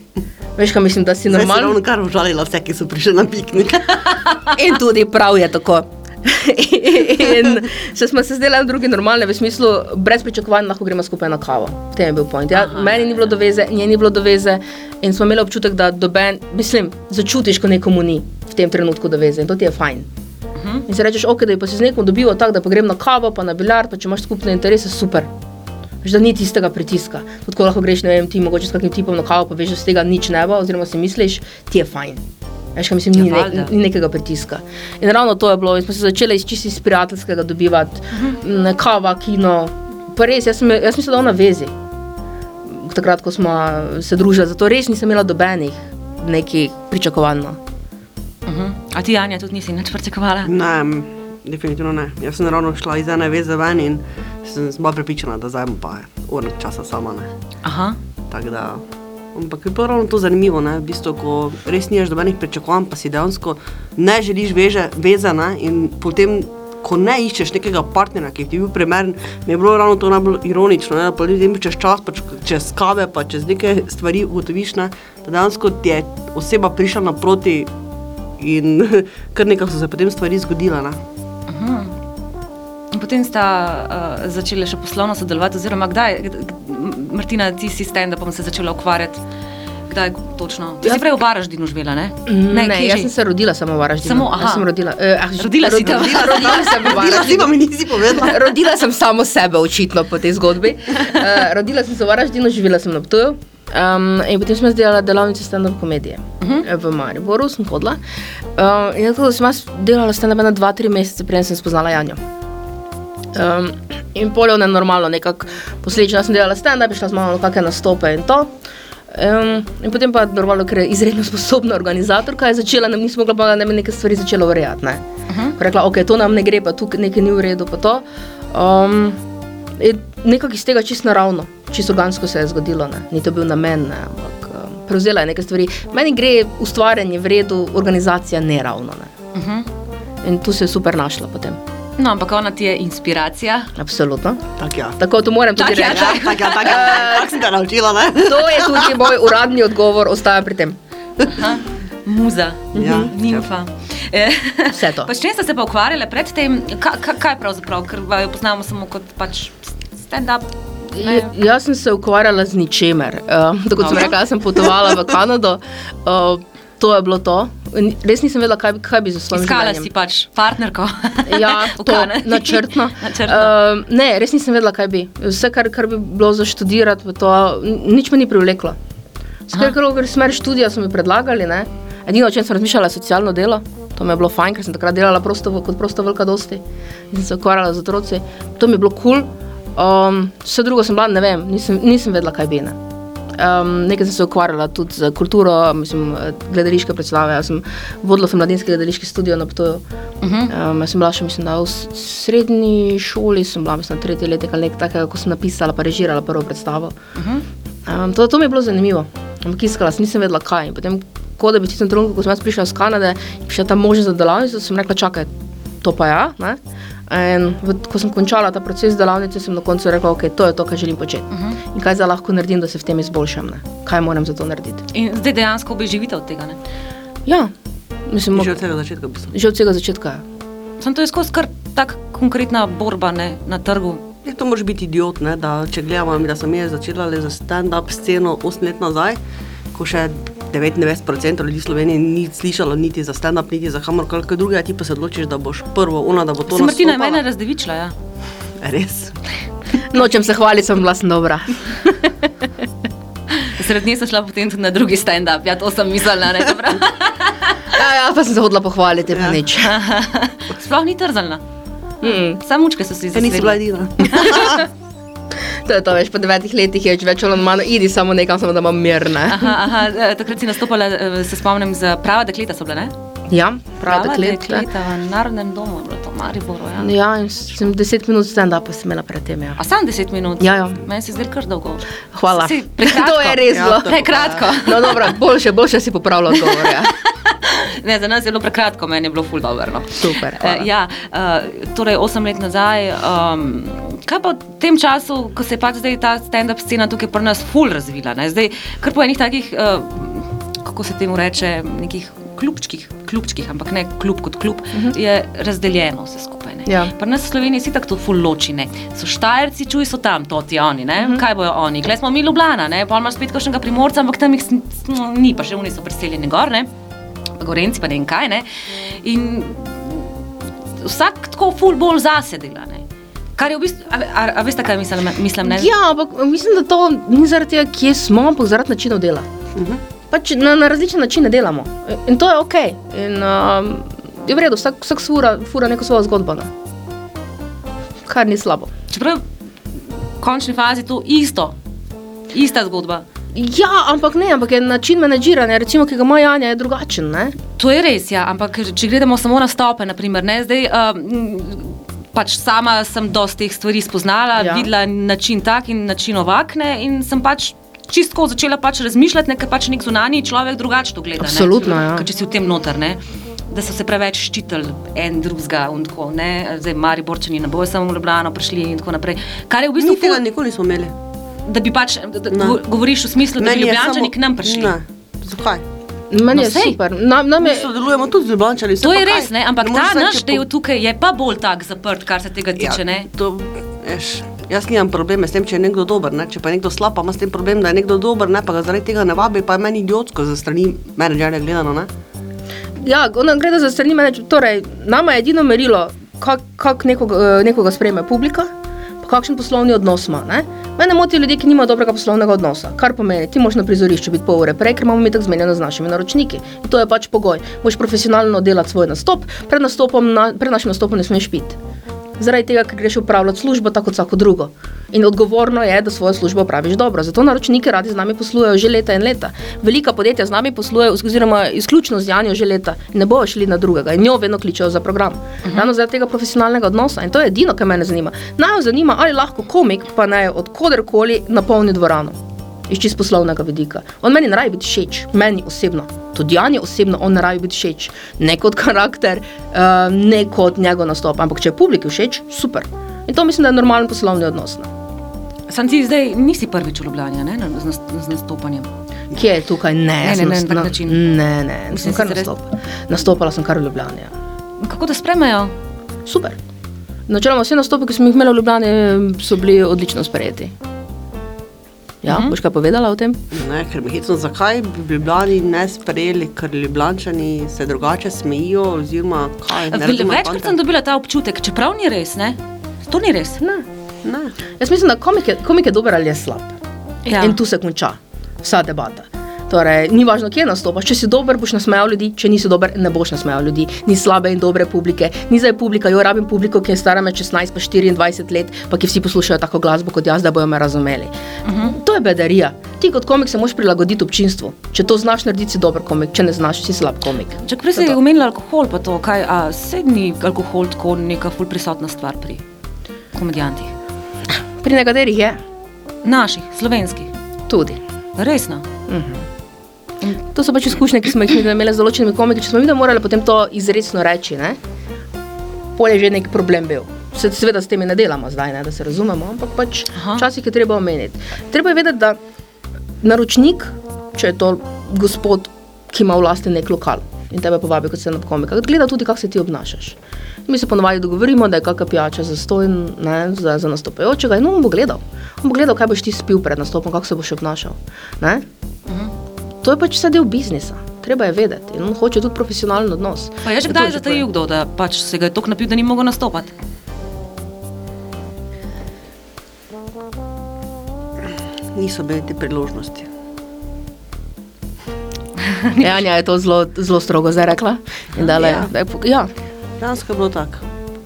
Speaker 3: Veš, kaj mislim, da si normalen.
Speaker 4: ravno kar užalila vse, ki so prišli na piknik.
Speaker 3: In tudi prav je tako. in se smo se zdeli drugi normalne, v smislu, brez pričakovanj lahko gremo skupaj na kavo. V tem je bil point. Ja,
Speaker 2: Aha.
Speaker 3: meni ni bilo do veze, njej ni bilo do veze, in smo imeli občutek, da doben, mislim, začutiš, ko nekomu ni v tem trenutku do veze in to ti je fajn. In si rečeš, ok, da je pa se z nekom dobival tako, da pa grem na kavo, pa na biljard, pa če imaš skupne interese, super. Veš, da ni tistega pritiska. Tudi ko lahko greš, ne vem, ti mogoče s kakim tipom na kavo, pa veš, da z tega nič ne bo, oziroma si misliš, ti je fajn. Veš, kaj mislim, ni,
Speaker 2: Ja,
Speaker 3: ne, ni nekega pritiska. In ravno to je bilo, in smo se začeli iz čisti iz prijateljskega dobivati, uh -huh. kava, kino. Pa res, jaz, sem, jaz mislim, da ona vezi. Takrat, ko smo se družili, zato res nisem imela dobenih nekih pričakovanj. no.
Speaker 2: Uh -huh. A ti, Anja, tudi nisi nič pričakovala?
Speaker 4: Ne, definitivno ne. Jaz sem ravno šla iz ene veze ven in sem bila prepričana, da zdaj bom pa urnik časa sama. Ne.
Speaker 2: Aha.
Speaker 4: Tako da Ampak je bilo ravno to zanimivo, ne? v bistvu, ko res nimaš dobenih pričakovanj, pa si dejansko ne želiš veže, veze ne? in potem, ko ne iščeš nekega partnerja, ki ti je bil primeren, mi je bilo ravno to najbolj ironično, ne? da pa ljudem čez čas, pa čez kave, pa čez neke stvari ugotoviš, ne? da dejansko ti je oseba prišla naproti in kar nekaj so se potem stvari zgodile. Ne?
Speaker 2: Potem sta uh, začeli še poslovno sodelovati, oziroma kdaj, Martina, ti si s stand-upom se začela ukvarjati. Kdaj točno? Ti si
Speaker 3: Jaz-
Speaker 2: prej v Varaždinu živela, ne?
Speaker 3: Ne,
Speaker 2: kje
Speaker 3: jaz sem se rodila samo v Varaždinu.
Speaker 2: Samo, aha.
Speaker 3: Jaz sem rodila. Eh, ah,
Speaker 2: Rodila si tam.
Speaker 3: Rodila, rodila sem v
Speaker 4: Rodila
Speaker 3: Varaždinu.
Speaker 4: pa mi nisi povedala.
Speaker 3: Rodila sem samo sebe, očitno po tej zgodbi. Uh, rodila sem se v Varaždinu, živela sem na Ptuju. Um, in potem sem delala delavnice stand-up komedije uh -huh. v Mariboru, sem hodila. Uh, in tako da sem delala stand-up na dva, tri mesece, preden sem spoznala Janjo. Um, in poljo ne normalno, nekako posledično sem delala stand-up, šla sem malo na kakšne nastope in to. Um, in potem pa normalno, ker je izredno sposobna organizatorka, je začela, nam nismo mogla pomagati, da bi neke stvari začela. Ne? Uh -huh. Rekla, ok, to nam ne gre, pa tukaj nekaj ni v redu, pa to. Um, nekako iz tega čisto naravno, čisto organsko se je zgodilo, ne? ni to bil namen, ne? ampak um, prevzela je nekaj stvari. Meni gre ustvarjanje v redu, organizacija neravno. Ne?
Speaker 2: Uh -huh.
Speaker 3: In tu se je super našla potem.
Speaker 2: No, ampak ona ti je inspiracija.
Speaker 3: Absolutno.
Speaker 4: Tak, ja.
Speaker 3: Tako to moram tudi
Speaker 2: Tak, ja,
Speaker 3: reči.
Speaker 2: tak.
Speaker 4: Tak, ja, tak, ja. Tako sem te naučila, ne?
Speaker 3: To je tudi moj uradni odgovor, ostaja pri tem.
Speaker 2: Aha. Muza,
Speaker 4: Ja.
Speaker 2: nimfa. Eh,
Speaker 3: Vse to.
Speaker 2: Pa s čim ste se pa ukvarjali predtem? Ka, ka, kaj pravzaprav, ker jo poznamo samo kot pač stand-up? ne?
Speaker 3: Ja, jaz sem se ukvarjala z ničemer. Uh, tako kot sem rekla, sem potovala v Kanado. Uh, to je bilo to. Res nisem vedela, kaj, kaj bi z svojim
Speaker 2: Iskala
Speaker 3: življenjem.
Speaker 2: si pač partnerko.
Speaker 3: Ja, to, načrtno.
Speaker 2: načrtno.
Speaker 3: Uh, ne, res nisem vedela, kaj bi. Vse, kar, kar bi bilo za študirati, to, nič me ni privleklo. Skratka, smer študija so mi predlagali, ne. Edino, o čem sem razmišljala, je socialno delo. To mi je bilo fajn, ker sem takrat delala prosto, kot prosto velika dosti in se ukvarjala z otroci. To mi je bilo kul. Cool. Um, vse drugo sem bila, ne vem, nisem, nisem vedela, kaj bi. Ne. Um, nekaj sem se ukvarjala tudi z kulturo, mislim, gledališke predstave. Jaz sem vodila sem mladinski gledališki studio na Ptuju.
Speaker 2: Uh -huh.
Speaker 3: Um, jaz sem bila še, mislim, v srednji šoli, sem bila, mislim, tretji letnik ali nekaj takega, ko sem napisala, pa režirala prvo predstavo.
Speaker 2: Uh -huh.
Speaker 3: Um, to, to mi je bilo zanimivo, ampak iskala sem, nisem vedela kaj. In potem, ko da bi tistem trenutku, ko sem jaz prišla iz Kanade, prišla ta možnost za delavnico, sem rekla, čakaj, to pa ja. Ne? In v, ko sem končala ta proces delavnice, sem na koncu rekla, ok, to je to, kar želim početi. Uh -huh. In kaj zdaj lahko naredim, da se v tem izboljšam, ne? kaj moram za to narediti.
Speaker 2: In zdaj dejansko obe živite od tega. Ne?
Speaker 3: Ja, mislim,
Speaker 4: Že od tega začetka. v bistvu.
Speaker 3: že od vsega začetka. ja.
Speaker 2: Sam to skozi kar tak konkretna borba ne, na trgu.
Speaker 4: Je to moraš biti idiot, ne, da če gledamo, da sem jaz začela za stand-up sceno 8 let nazaj, ko še 99% ljudi v Sloveniji ni slišalo niti za stand-up, niti za kamorkoli drugega, ti pa se odločiš, da boš prvo, ona, da bo to
Speaker 2: Se Martina je mene razdevičila. Ja.
Speaker 4: Res.
Speaker 3: Nočem se hvaliti, sem bila sem dobra.
Speaker 2: Sred nje sem šla potem tudi na drugi stand-up, ja, to sem mislila. Ne, dobro.
Speaker 3: Ja, ja, pa sem se hodila pohvaliti, pa
Speaker 4: Ja.
Speaker 3: nič.
Speaker 2: Sploh ni trzalna.
Speaker 3: Mm.
Speaker 2: Samo mučke so si
Speaker 4: Ja, bila
Speaker 2: zasledile.
Speaker 4: edina.
Speaker 3: To je to, veš, po devetih letih je več ali manj, idi samo nekam, samo da imam mir. Ne?
Speaker 2: Aha, aha, eh, takrat si nastopala, eh, se spomnim, za prava dekleta so bile, ne?
Speaker 3: Ja, prav
Speaker 2: dekleta v Narodnem domu, je bilo to v Mariboru. Ja.
Speaker 3: Ja, in sem deset minut stand-upa sem imela predtem. Ja.
Speaker 2: A sam 10 minut?
Speaker 3: Ja, ja.
Speaker 2: Meni se zdi kar dolgo.
Speaker 3: Hvala.
Speaker 2: Si,
Speaker 3: to je res
Speaker 4: Ja,
Speaker 3: bilo.
Speaker 4: to-
Speaker 2: Prekratko.
Speaker 3: No, dobro, boljše, boljše si popravljal odgovor. Ja.
Speaker 2: Ne, za nas je bilo prekratko, meni je bilo ful dobro. No.
Speaker 3: Super, hvala.
Speaker 2: Eh, ja, uh, torej 8 let nazaj. Um, kaj pa v tem času, ko se je pač zdaj ta stand-up scena tukaj pri nas ful razvila? Ne? Zdaj, kar po enih takih, uh, kako se temu reče, nekih klubčkih, klubčkih ampak ne klub kot klub, uh -huh. je razdeljeno vse skupaj. Ne?
Speaker 3: Ja.
Speaker 2: Pri nas v Sloveniji si tako to ful loči. Ne? So štajerci, čuj so tam, to ti oni, ne? Uh -huh. kaj bojo oni. Klej smo mi Ljubljana, ne? pa imaš spet kakšnega primorca, ampak tam jih ni, pa še oni so preseljeni gor. Ne? pa Gorenci, pa ne vem kaj. Ne? In vsak tako ful bolj zase dela. Ne? Kar je v bistvu, a, a, a veste, kaj mislim? mislim ne?
Speaker 3: ja, ampak mislim, da to ni zaradi tega, kje smo, ampak zaradi načinov dela.
Speaker 4: Mhm.
Speaker 3: Pač na, na različne načine delamo in to je ok. In, um, je v redu, vsak, vsak fura, fura neko svojo zgodbo. Ne? Kar ni slabo.
Speaker 2: Čeprav v končni fazi to isto, ista zgodba.
Speaker 3: Ja, ampak ne, ampak je način menedžiranja, recimo, ki ga ima Janja, je drugačen. Ne?
Speaker 2: To je res, ja, ampak če gledamo samo na stope, naprimer, ne, zdaj. Um, Pač sama sem dosti teh stvari spoznala, ja.
Speaker 3: Ja.
Speaker 2: videla način tak in način ovakne, in sem pač čistko začela pač razmišljati, ne, ker pač nek zunanji človek drugače to gleda.
Speaker 3: Absolutno,
Speaker 2: ne,
Speaker 3: ja.
Speaker 2: Ker če si v tem noter, ne. Da so se preveč ščitili en drugega, in tako ne, zdaj mari borčani ne bojo samo v Ljubljano prišli in tako naprej. Kar je v bistvu
Speaker 4: Mi tega nikoli nismo imeli.
Speaker 2: da bi pač, da, da
Speaker 4: Ne.
Speaker 2: go- govoriš v smislu, da bi Ljubljančani
Speaker 4: samo-
Speaker 2: k nam prišli.
Speaker 4: Ne. Zakaj?
Speaker 3: Meni
Speaker 2: No,
Speaker 3: je
Speaker 2: sej.
Speaker 3: super. Nam, nam
Speaker 4: Mi
Speaker 3: je,
Speaker 4: sodelujemo tudi z Ljubljančani.
Speaker 2: To je res, ne? ampak ta
Speaker 4: moreš reči,
Speaker 2: naš del tukaj je pa bolj tak zaprt, kar se tega tiče.
Speaker 4: Ja,
Speaker 2: ne?
Speaker 4: to, veš, jaz nimam probleme s tem, če je nekdo dober. Ne? Če pa je nekdo slab, pa ima s tem problem, da je nekdo dober, ne? pa ga zaradi tega ne vabi, pa je meni idiotsko za strani menedžerja gledano. Ne?
Speaker 3: ja, ona gre za strani mene. Torej, nama je edino merilo, kako kak nekoga, eh, nekoga sprejme publika, pa kakšen poslovni odnos ima. Ne? Mene motijo ljudje, ki nimajo dobrega poslovnega odnosa. Kar pomeni, ti moraš na prizorišču biti pol ure prej, ker imamo mi tako zmenjeno z našimi naročniki. In to je pač pogoj. Moš profesionalno delati svoj nastop, pred, nastopom na, pred našim nastopom ne smeš piti. Zaradi tega, ker greš upravljati službo tako kot vsako drugo. In odgovorno je, da svojo službo opraviš dobro. Zato naročniki radi z nami poslujejo že leta in leta. Velika podjetja z nami poslujejo, oziroma izključno z Janjo že leta in ne bojo šli na drugega in njo vedno kličejo za program. Uh -huh. Ravno zaradi tega profesionalnega odnosa in to je edino, kar me zanima. Naj jo zanima, ali lahko komik, pa naj od koderkoli napolni dvorano. Iz čist poslovnega vidika. On meni ne rabi biti všeč, meni osebno. Tudi Jani osebno, on ne rabi biti všeč. Ne kot karakter, uh, ne kot njegov nastop. Ampak če je publiki všeč, super. In to mislim, da je normalen poslovni odnos. Ne?
Speaker 2: Sam ti zdaj nisi prvič v Ljubljani, ne, z, nas- z nastopanjem.
Speaker 3: Kje je tukaj? Ne,
Speaker 2: Ne, ne,
Speaker 3: sem
Speaker 2: ne, na način.
Speaker 3: Ne, ne,
Speaker 2: Mislim,
Speaker 3: sem kar
Speaker 2: si res-
Speaker 3: nastopala. Nastopala sem kar v Ljubljani. Ja.
Speaker 2: Kako da spremajo?
Speaker 3: Super. Načeloma vse nastope, ki smo jih imeli v Ljubljani, so bili odlično sprejeti. Ja, uh
Speaker 2: Mhm.
Speaker 3: -huh. boš kaj povedala o tem?
Speaker 4: Ne, ker me hitro, zakaj bi Ljubljani ne sprejeli, ker Ljubljančani se drugače smejijo, oziroma kaj. ne
Speaker 2: Vel-
Speaker 4: razumem
Speaker 2: Večkrat sem dobila ta občutek, čeprav ni res, ne? To ni res.
Speaker 3: Ne.
Speaker 4: Ne.
Speaker 3: Jaz mislim, da komik je, komik je dober ali je slab.
Speaker 2: Ja.
Speaker 3: In tu se konča vsa debata. Torej, ni važno, kje nastopaš. Če si dober, boš nasmejal ljudi, če nisi dober, ne boš nasmejal ljudi. Ni slabe in dobre publike. Ni zdaj publika, jo rabim publiko, ki je stara med 16 in 24 let, pa ki vsi poslušajo tako glasbo kot jaz, da bojo me razumeli. Uh -huh. To je bedarija. Ti kot komik se moraš prilagoditi občinstvu. Če to znaš narediti, si dober komik, če ne znaš, si slab komik.
Speaker 2: Če prej si omenila alkohol, pa to, kaj, a sedni alkohol tako neka ful prisotna stvar pri komedijantih.
Speaker 3: Pri nekaterih je
Speaker 2: Naših, slovenskih,
Speaker 3: tudi.
Speaker 2: resno.
Speaker 3: To so pač izkušnje, ki smo jih imeli z določenimi komiki, če smo mi morali potem to izrecno reči. Ne? Pol je že neki problem bil. Se, seveda s temi ne delamo zdaj, ne, da se razumemo, ampak pač včasih je treba omeniti. Treba je vedeti, da naročnik, če je to gospod, ki ima v lasti nek lokal in tebe povabi kot stand-up komika, gleda tudi, kako se ti obnašaš. Mi se ponovadi dogovorimo, da je kakšna pijača za stojn, ne, za, za nastopajočega in on bo gledal. On bo gledal, kaj boš ti spil pred nastopom, kako se boš obnašal. Ne? To je pač vse del biznisa. Treba je vedeti in on hoče tudi profesionalen odnos.
Speaker 2: Pa je že kdaj
Speaker 3: že
Speaker 2: zatajil kdo, da pač se ga je tako napil, da ni mogel nastopati?
Speaker 4: Niso bile te priložnosti.
Speaker 3: povem. Janja je to zelo, zelo strogo zdaj rekla. In dala,
Speaker 4: Ja.
Speaker 3: ja. Da je, ja.
Speaker 4: Dejansko je bilo tako.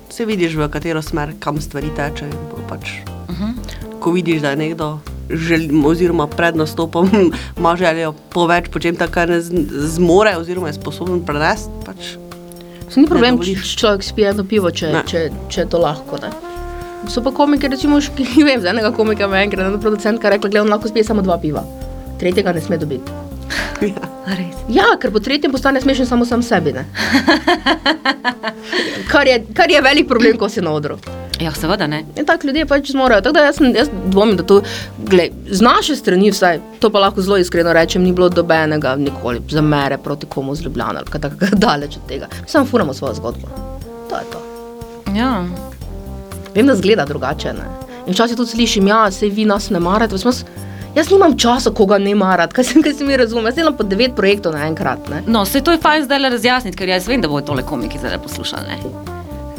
Speaker 4: Se vidiš, v katero smer, kam stvari tečejo. Pač, uh
Speaker 2: Mhm.
Speaker 4: -huh. Ko vidiš, da je nekdo, želi, oziroma pred nastopom, ima željo poveč, počem tako, kar ne z- zmore, oziroma je sposoben prenesti. Pač,
Speaker 3: Se ni problem, če človek spije eno pivo, če,
Speaker 4: Ne.
Speaker 3: če, če je to lahko. Ne? So pa komiki, recimo, ki vem, za enega komika me je enkrat ena producentka rekla, da on lahko spije samo dva piva. Tretjega ne sme dobiti.
Speaker 4: ja.
Speaker 2: Res.
Speaker 3: Ja, ker po tretjem postane smešen samo sam sebi. Kar je, kar je velik problem, ko si na odru.
Speaker 2: Ja, seveda ne.
Speaker 3: In tako ljudje pač zmorejo. Tako da jaz, jaz dvomim, da to, glej, z naše strani vsaj, to pa lahko zelo iskreno rečem, ni bilo dobenega nikoli zamere proti komu z Ljubljana ali kaj takega daleč od tega. Samo furamo svojo zgodbo. To je to.
Speaker 2: Ja.
Speaker 3: Vem, da zgleda drugače. Ne? In včasih tudi slišim, ja, se vi nas ne marate. Jaz, jaz, nimam časa, koga ne marati, kaj se, kaj se mi razume. Jaz delam po devet projektov naenkrat.
Speaker 2: No, se to je fajn zdaj razjasniti, ker jaz vem, da bodo tole komiki zdaj poslušali.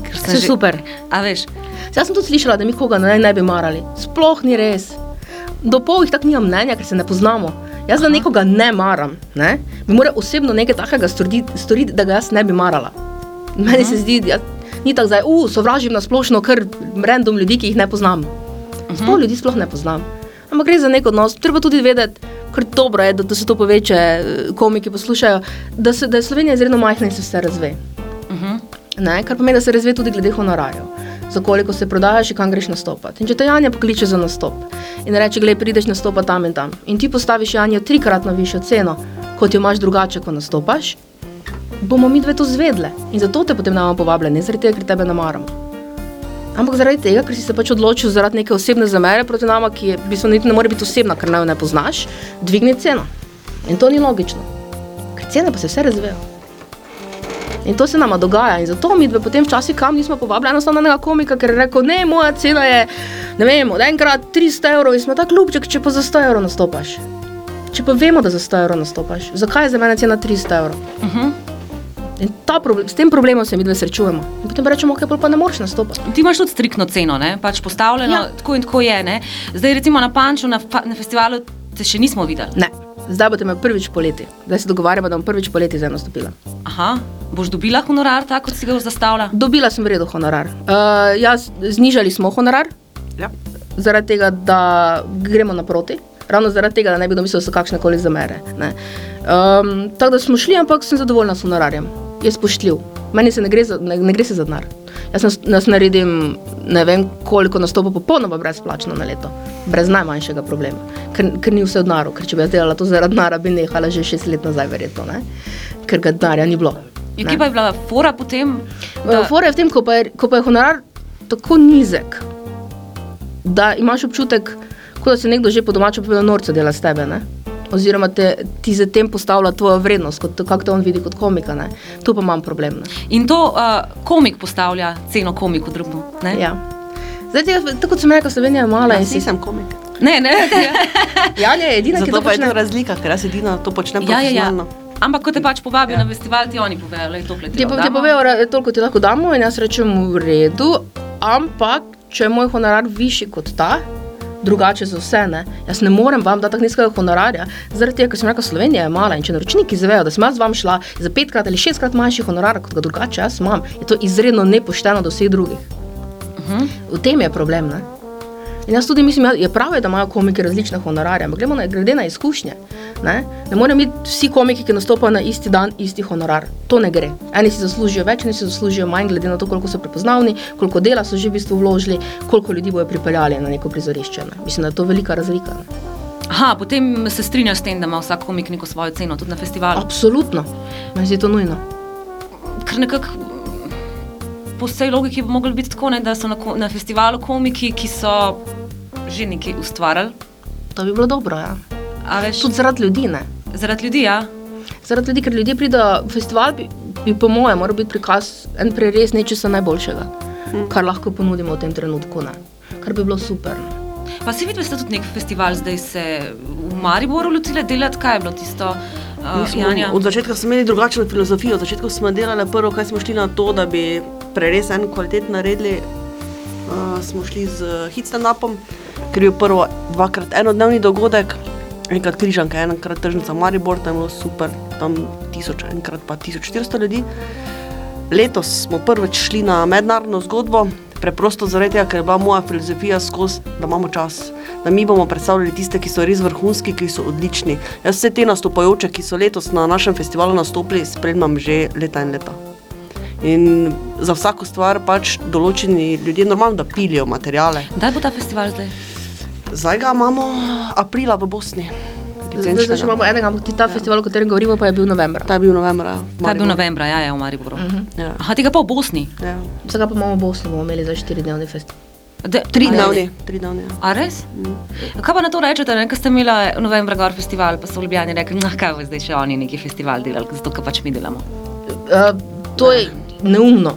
Speaker 2: Ker sem
Speaker 3: Saj super.
Speaker 2: A veš,
Speaker 3: Jaz sem tudi slišala, da mi koga ne, ne bi marali. Sploh ni res. Do pol jih tako nimam mnenja, ker se ne poznamo. Jaz da nekoga ne maram, ne? bi moral osebno nekaj takega storiti, storiti, da ga jaz ne bi marala. Meni se zdi, da ni tako zdaj, uh, sovražim na splošno kar random ljudi, ki jih ne poznam. Sploh ljudi sploh ne poznam. Ampak gre za nek odnos. Treba tudi vedeti, ker dobro je, da, da se to poveče, eh, komiki poslušajo, da, se, da je Slovenija izredno majhna in se vse razve.
Speaker 2: uh -huh.
Speaker 3: Ne, kar pomeni, da se razve tudi glede honorarjev. Za koliko se prodajaš in kam greš nastopati. In če te Janja pokliče za nastop in reče, gledaj, prideš nastopati tam in tam, in ti postaviš Janjo trikratno višjo ceno, kot jo imaš drugače, ko nastopaš, bomo mi dve to zvedle. In zato te potem namo povabljeni, ne zaradi tega, ker tebe ne maramo. Ampak zaradi tega, ker si se pač odločil zaradi neke osebne zamere proti nama, ki je, v bistvu niti ne more biti osebna, ker naj jo ne poznaš, dvigni ceno. In to ni logično. Ker cene pa se vse razvijajo. In to se nama dogaja. In zato mi dve potem včasih kam nismo povabili enostavno enega komika, ker je rekel, ne, moja cena je, ne vem, od enkrat 300 evrov in smo tako ljubček, če pa za 100 evrov nastopaš. Če pa vemo, da za 100 evrov nastopaš, zakaj je za mene cena 300 evrov?
Speaker 2: Uh -huh.
Speaker 3: In problem, s tem problemom se mi dve srečujemo. In potem rečemo, ok, pa ne moreš nastopati.
Speaker 2: Ti imaš tudi striktno ceno, ne? pač postavljeno, ja. Tako in tako je. Ne? Zdaj, recimo na Panču, na, na festivalu, te še nismo videli.
Speaker 3: Ne, zdaj boste me prvič poleti. Zdaj se dogovarjamo, da bom prvič poleti zdaj nastopila.
Speaker 2: Aha, boš dobila honorar, tako kot si ga zastavlja?
Speaker 3: Dobila sem v redu honorar. Uh, jaz, znižali smo honorar,
Speaker 4: Ja.
Speaker 3: zaradi tega, da gremo naproti. Ravno zaradi tega, da ne bi domislili, da so kakšne koli zamere. ne. Um, tako da smo šli, ampak sem zadovoljna s honorarjem. Je spoštljiv. Meni se ne gre za, ne, ne gre se za denar. Jaz nas, nas naredim ne vem koliko nastopov popolnoma brezplačno na leto, brez najmanjšega problema, ker, ker ni vse v denaru, ker če bi jaz delala to zaradi denara, bi nehala že šest let nazaj, verjetno, ne? ker ga denarja ni bilo. Ne.
Speaker 2: kje pa je bila fora potem?
Speaker 3: Da... Fora je v tem, ko pa je, ko pa je honorar tako nizek, da imaš občutek, kot da se nekdo že po domačem povedal norce dela s tebe. Ne? Oziroma te, ti za tem postavlja tvojo vrednost, kot, kako te on vidi kot komika. Ne? Tu pa imam problem. Ne?
Speaker 2: In to uh, komik postavlja ceno komiku drugemu. Ne?
Speaker 3: Ja. Zdaj, tako kot sem rekel, Slovenija je mala in
Speaker 4: Jaz
Speaker 3: si
Speaker 4: nisem komik.
Speaker 2: ne, ne.
Speaker 3: Janja je edina, ki
Speaker 4: Zato
Speaker 3: to
Speaker 4: pa je to
Speaker 3: počne.
Speaker 4: razlika, ker jaz edina to počnem
Speaker 2: ja, ja, ja.
Speaker 4: profesionalno.
Speaker 2: Ampak ko te pač povabijo ja. na festival, ti oni povejo, da je to
Speaker 3: Ti, po- ti povejo, "Ra- toliko ti lahko damo in jaz rečem v redu, ampak če je moj honorar višji kot ta, drugače za vse, ne? jaz ne morem vam dati tako nizkega honorarja, zaradi tega, ker sem rekel, Slovenija je mala in če naročniki zavejo, da sem jaz z vami šla za petkrat ali šestkrat manjši honorar, kot ga drugače jaz imam, je to izredno nepošteno do vseh drugih.
Speaker 2: Uh -huh.
Speaker 3: V tem je problem. Ne? In jaz tudi mislim, ja, je prav, da imajo komiki različne honorarje, ampak gremo na, glede na izkušnje. Ne, ne morejo biti vsi komiki, ki nastopajo na isti dan, isti honorar. To ne gre. Eni si zaslužijo več, eni si zaslužijo manj, glede na to, koliko so prepoznavni, koliko dela so že v bistvu vložili, koliko ljudi bojo pripeljali na neko prizorišče. Ne. Mislim, da je to velika razlika. Ne.
Speaker 2: Aha, potem se strinjaš s tem, da ima vsak komik neko svojo ceno, tudi na festivalu.
Speaker 3: Absolutno. Meni se zdi to nujno.
Speaker 2: Ker nekako po vsej logiki bi moglo biti tako, ne, da so na, na festivalu komiki, ki so že nekaj ustvarjali.
Speaker 3: To bi bilo dobro. Ja.
Speaker 2: Veš,
Speaker 3: Tudi zaradi ljudi. Ne.
Speaker 2: zaradi ljudi, ja.
Speaker 3: Zaradi ljudi, ker ljudje pridejo v festival, bi, bi po mojem, moral biti prikaz en prerez nečesa najboljšega,
Speaker 4: Hm.
Speaker 3: kar lahko ponudimo v tem trenutku. Ne. Kar bi bilo super. Ne.
Speaker 2: Pa si videl, da ste tudi nek festival zdaj se v Mariboru lotili delati, kaj je bilo tisto, uh,
Speaker 4: smo-
Speaker 2: Janja?
Speaker 4: Od začetka smo imeli drugačno filozofijo. Od začetka smo delali prvo, kaj smo šli na to, da bi preres en kvalitet naredili. Uh, smo šli z hitstanapom, ker je bil prvo dvakrat enodnevni dogodek, enkrat križanka, enkrat tržnica Maribor, tam je bilo super, tam tisoč, enkrat pa 1400 ljudi. Letos smo prvič šli na mednarodno zgodbo, preprosto zaradi tega, ker je bila moja filozofija skozi, da imamo čas, da mi bomo predstavljali tiste, ki so res vrhunski, ki so odlični. Jaz vse te nastopajoče, ki so letos na našem festivalu nastopili, spremljam že leta in leta. In za vsako stvar pač določeni ljudje normalno da pilijo materijale.
Speaker 2: Kdaj bo ta festival zdaj?
Speaker 4: Zdaj ga imamo aprila v Bosni.
Speaker 3: Zdaj, zdaj še imamo enega, ampak ta festival, o katerem govorimo, pa je bil novembra.
Speaker 4: Ta je bil novembra. v
Speaker 2: Ta je bil novembra, ja, ja v Mariboru. Uh -huh.
Speaker 4: Ja.
Speaker 2: Aha, tega pa v Bosni.
Speaker 4: Ja.
Speaker 3: Vsega pa imamo v Bosni, bomo imeli za štiridnevni festival.
Speaker 2: De,
Speaker 4: Tri
Speaker 2: a res?
Speaker 4: dnevni, tri dnevni. Ja.
Speaker 2: A res? Kaj pa na to rečete, ne? ko ste imeli novembra gor festival, pa so v Ljubljani rekli, no kaj bo zdaj še oni neki festival delali, zato ker pač mi delamo.
Speaker 3: Uh, to je neumno,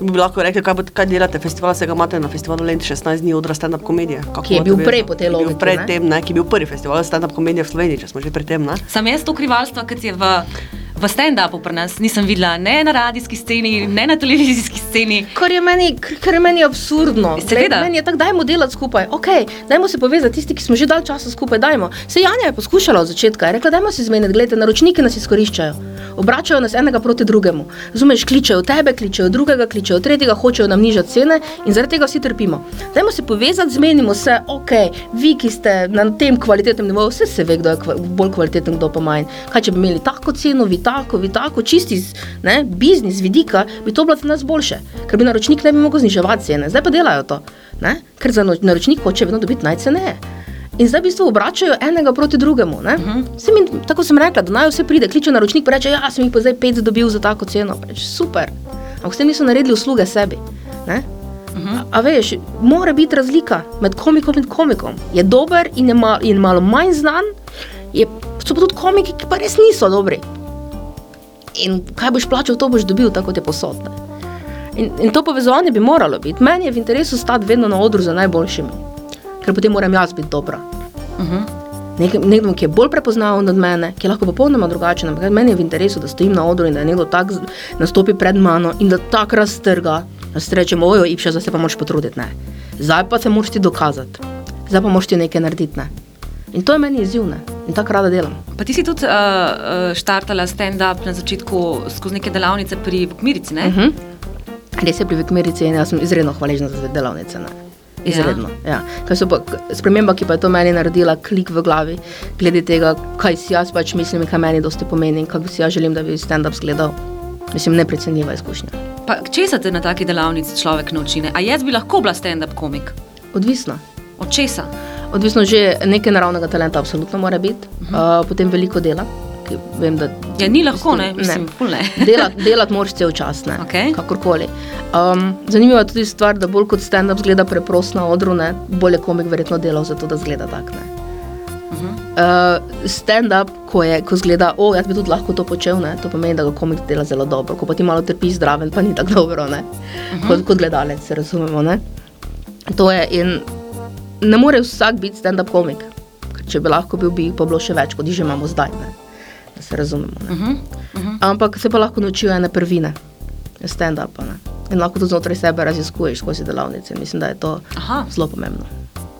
Speaker 4: Bi lahko rekli, kaj, bo- kaj delate, festival se ga imate na festivalu Lent 16 dni odra stand-up komedije. Kako
Speaker 3: Ki je bil prej po tej logiki,
Speaker 4: Pred tem, ne, ki je bil prvi festival stand-up komedije v Sloveniji, če smo že pri tem. Ne?
Speaker 2: Sam jaz to krivalstvo, kot je v, v stand-upu pri nas, nisem videla ne na radijski sceni, ne na televizijski sceni.
Speaker 3: kar je meni, kar je meni absurdno.
Speaker 2: Seveda.
Speaker 3: Meni je tako, dajmo delati skupaj. Okay, dajmo se povezati, tisti, ki smo že dal časa skupaj, dajmo. Se Janja je poskušala od začetka, je rekla, dajmo se zmeniti, gledajte, naročniki nas izkoriščajo. Obračajo nas enega proti drugemu. Razumeš, kličejo tebe, kličejo drugega, kličejo tretjega, hočejo nam nižati cene in zaradi tega vsi trpimo. Dajmo se povezati, zmenimo se, ok, vi, ki ste na tem kvalitetnem nivoju, vse se ve, kdo je kva, bolj kvaliteten, kdo pa manj. Kaj če bi imeli tako ceno, vi tako, vi tako, čisti iz ne, biznis vidika, bi to bilo za nas boljše, ker bi naročnik ne bi mogel zniževati cene. Zdaj pa delajo to, ne? ker za naročnik hoče vedno dobiti najceneje. In zdaj v bistvu obračajo enega proti drugemu. Uh -huh. mi, tako sem rekla, da naj vse pride, kliče naročnik in reče: Ja, sem jih pa zdaj pet dobil za tako ceno. Reč, super. Ampak s tem niso naredili usluge sebi. Ne? Uh -huh. a, a veš, mora biti razlika med komikom in komikom. Je dober in je, mal, in malo manj znan, je, so pa tudi komiki, ki pa res niso dobri. In kaj boš plačal, to boš dobil, tako je posodne. In, in to povezovanje bi moralo biti. Meni je v interesu stati vedno na odru za najboljšimi, ker potem moram jaz biti dobra. Uh -huh. Nek, nekdo, ki je bolj prepoznaven od mene, ki je lahko popolnoma drugačen, ampak meni je v interesu, da stojim na odru in da nekdo tak nastopi pred mano in da tako raztrga, da se reče, ojo, ipša, zdaj se pa moraš potruditi. Ne. Zdaj pa se moraš ti dokazati, zdaj pa moraš ti nekaj narediti. Ne. In to je meni izziv ne. in tako rada delam.
Speaker 2: Pa ti si tudi uh, štartala stand-up na začetku skozi neke delavnice pri Vukmirici, ne? Uh -huh.
Speaker 3: Hm? Res je pri Vikmerici in jaz sem izredno hvaležna za te delavnice. Ne. Izredno. Ja. Ja. Pa, sprememba, ki pa je to meni naredila, klik v glavi, glede tega, kaj si jaz pač mislim in kaj meni dosti pomeni in kako si jaz želim, da bi stand-up izgledal. Mislim, neprecenljiva izkušnja.
Speaker 2: Pa česa te na taki delavnici človek nauči? ne? A jaz bi lahko bila stand-up komik?
Speaker 3: Odvisno.
Speaker 2: Od česa?
Speaker 3: Odvisno že nekaj naravnega talenta, absolutno mora biti, uh -huh. uh, potem veliko dela. Ki Vem, da
Speaker 2: Ja, ni lahko, ne? Mislim, ful ne.
Speaker 3: Delat, delati moraš cel čas, ne.
Speaker 2: Okej.
Speaker 3: Kakorkoli. Um, zanimiva je tudi stvar, da bolj kot stand-up zgleda preprost na odru, ne, bolj je komik verjetno delal za to, da zgleda tak. Ne. Uh, stand-up, ko, je, ko zgleda, o, jaz bi tudi lahko to počel, ne, to pomeni, da ga komik dela zelo dobro. Ko pa ti malo trpiš zdraven, pa ni tako dobro, ne, kot, kot gledalec, se razumemo. Ne. To je in ne more vsak biti stand-up komik. Ker če bi lahko bil, bi pa bilo še več, kot jih že imamo zdaj. Ne. Da se razumemo. Ne.
Speaker 2: Uh -huh.
Speaker 3: Ampak se pa lahko naučijo ene prvine, stand-upa. In lahko tudi znotraj sebe raziskuješ skozi delavnice. Mislim, da je to
Speaker 2: Aha.
Speaker 3: zelo pomembno.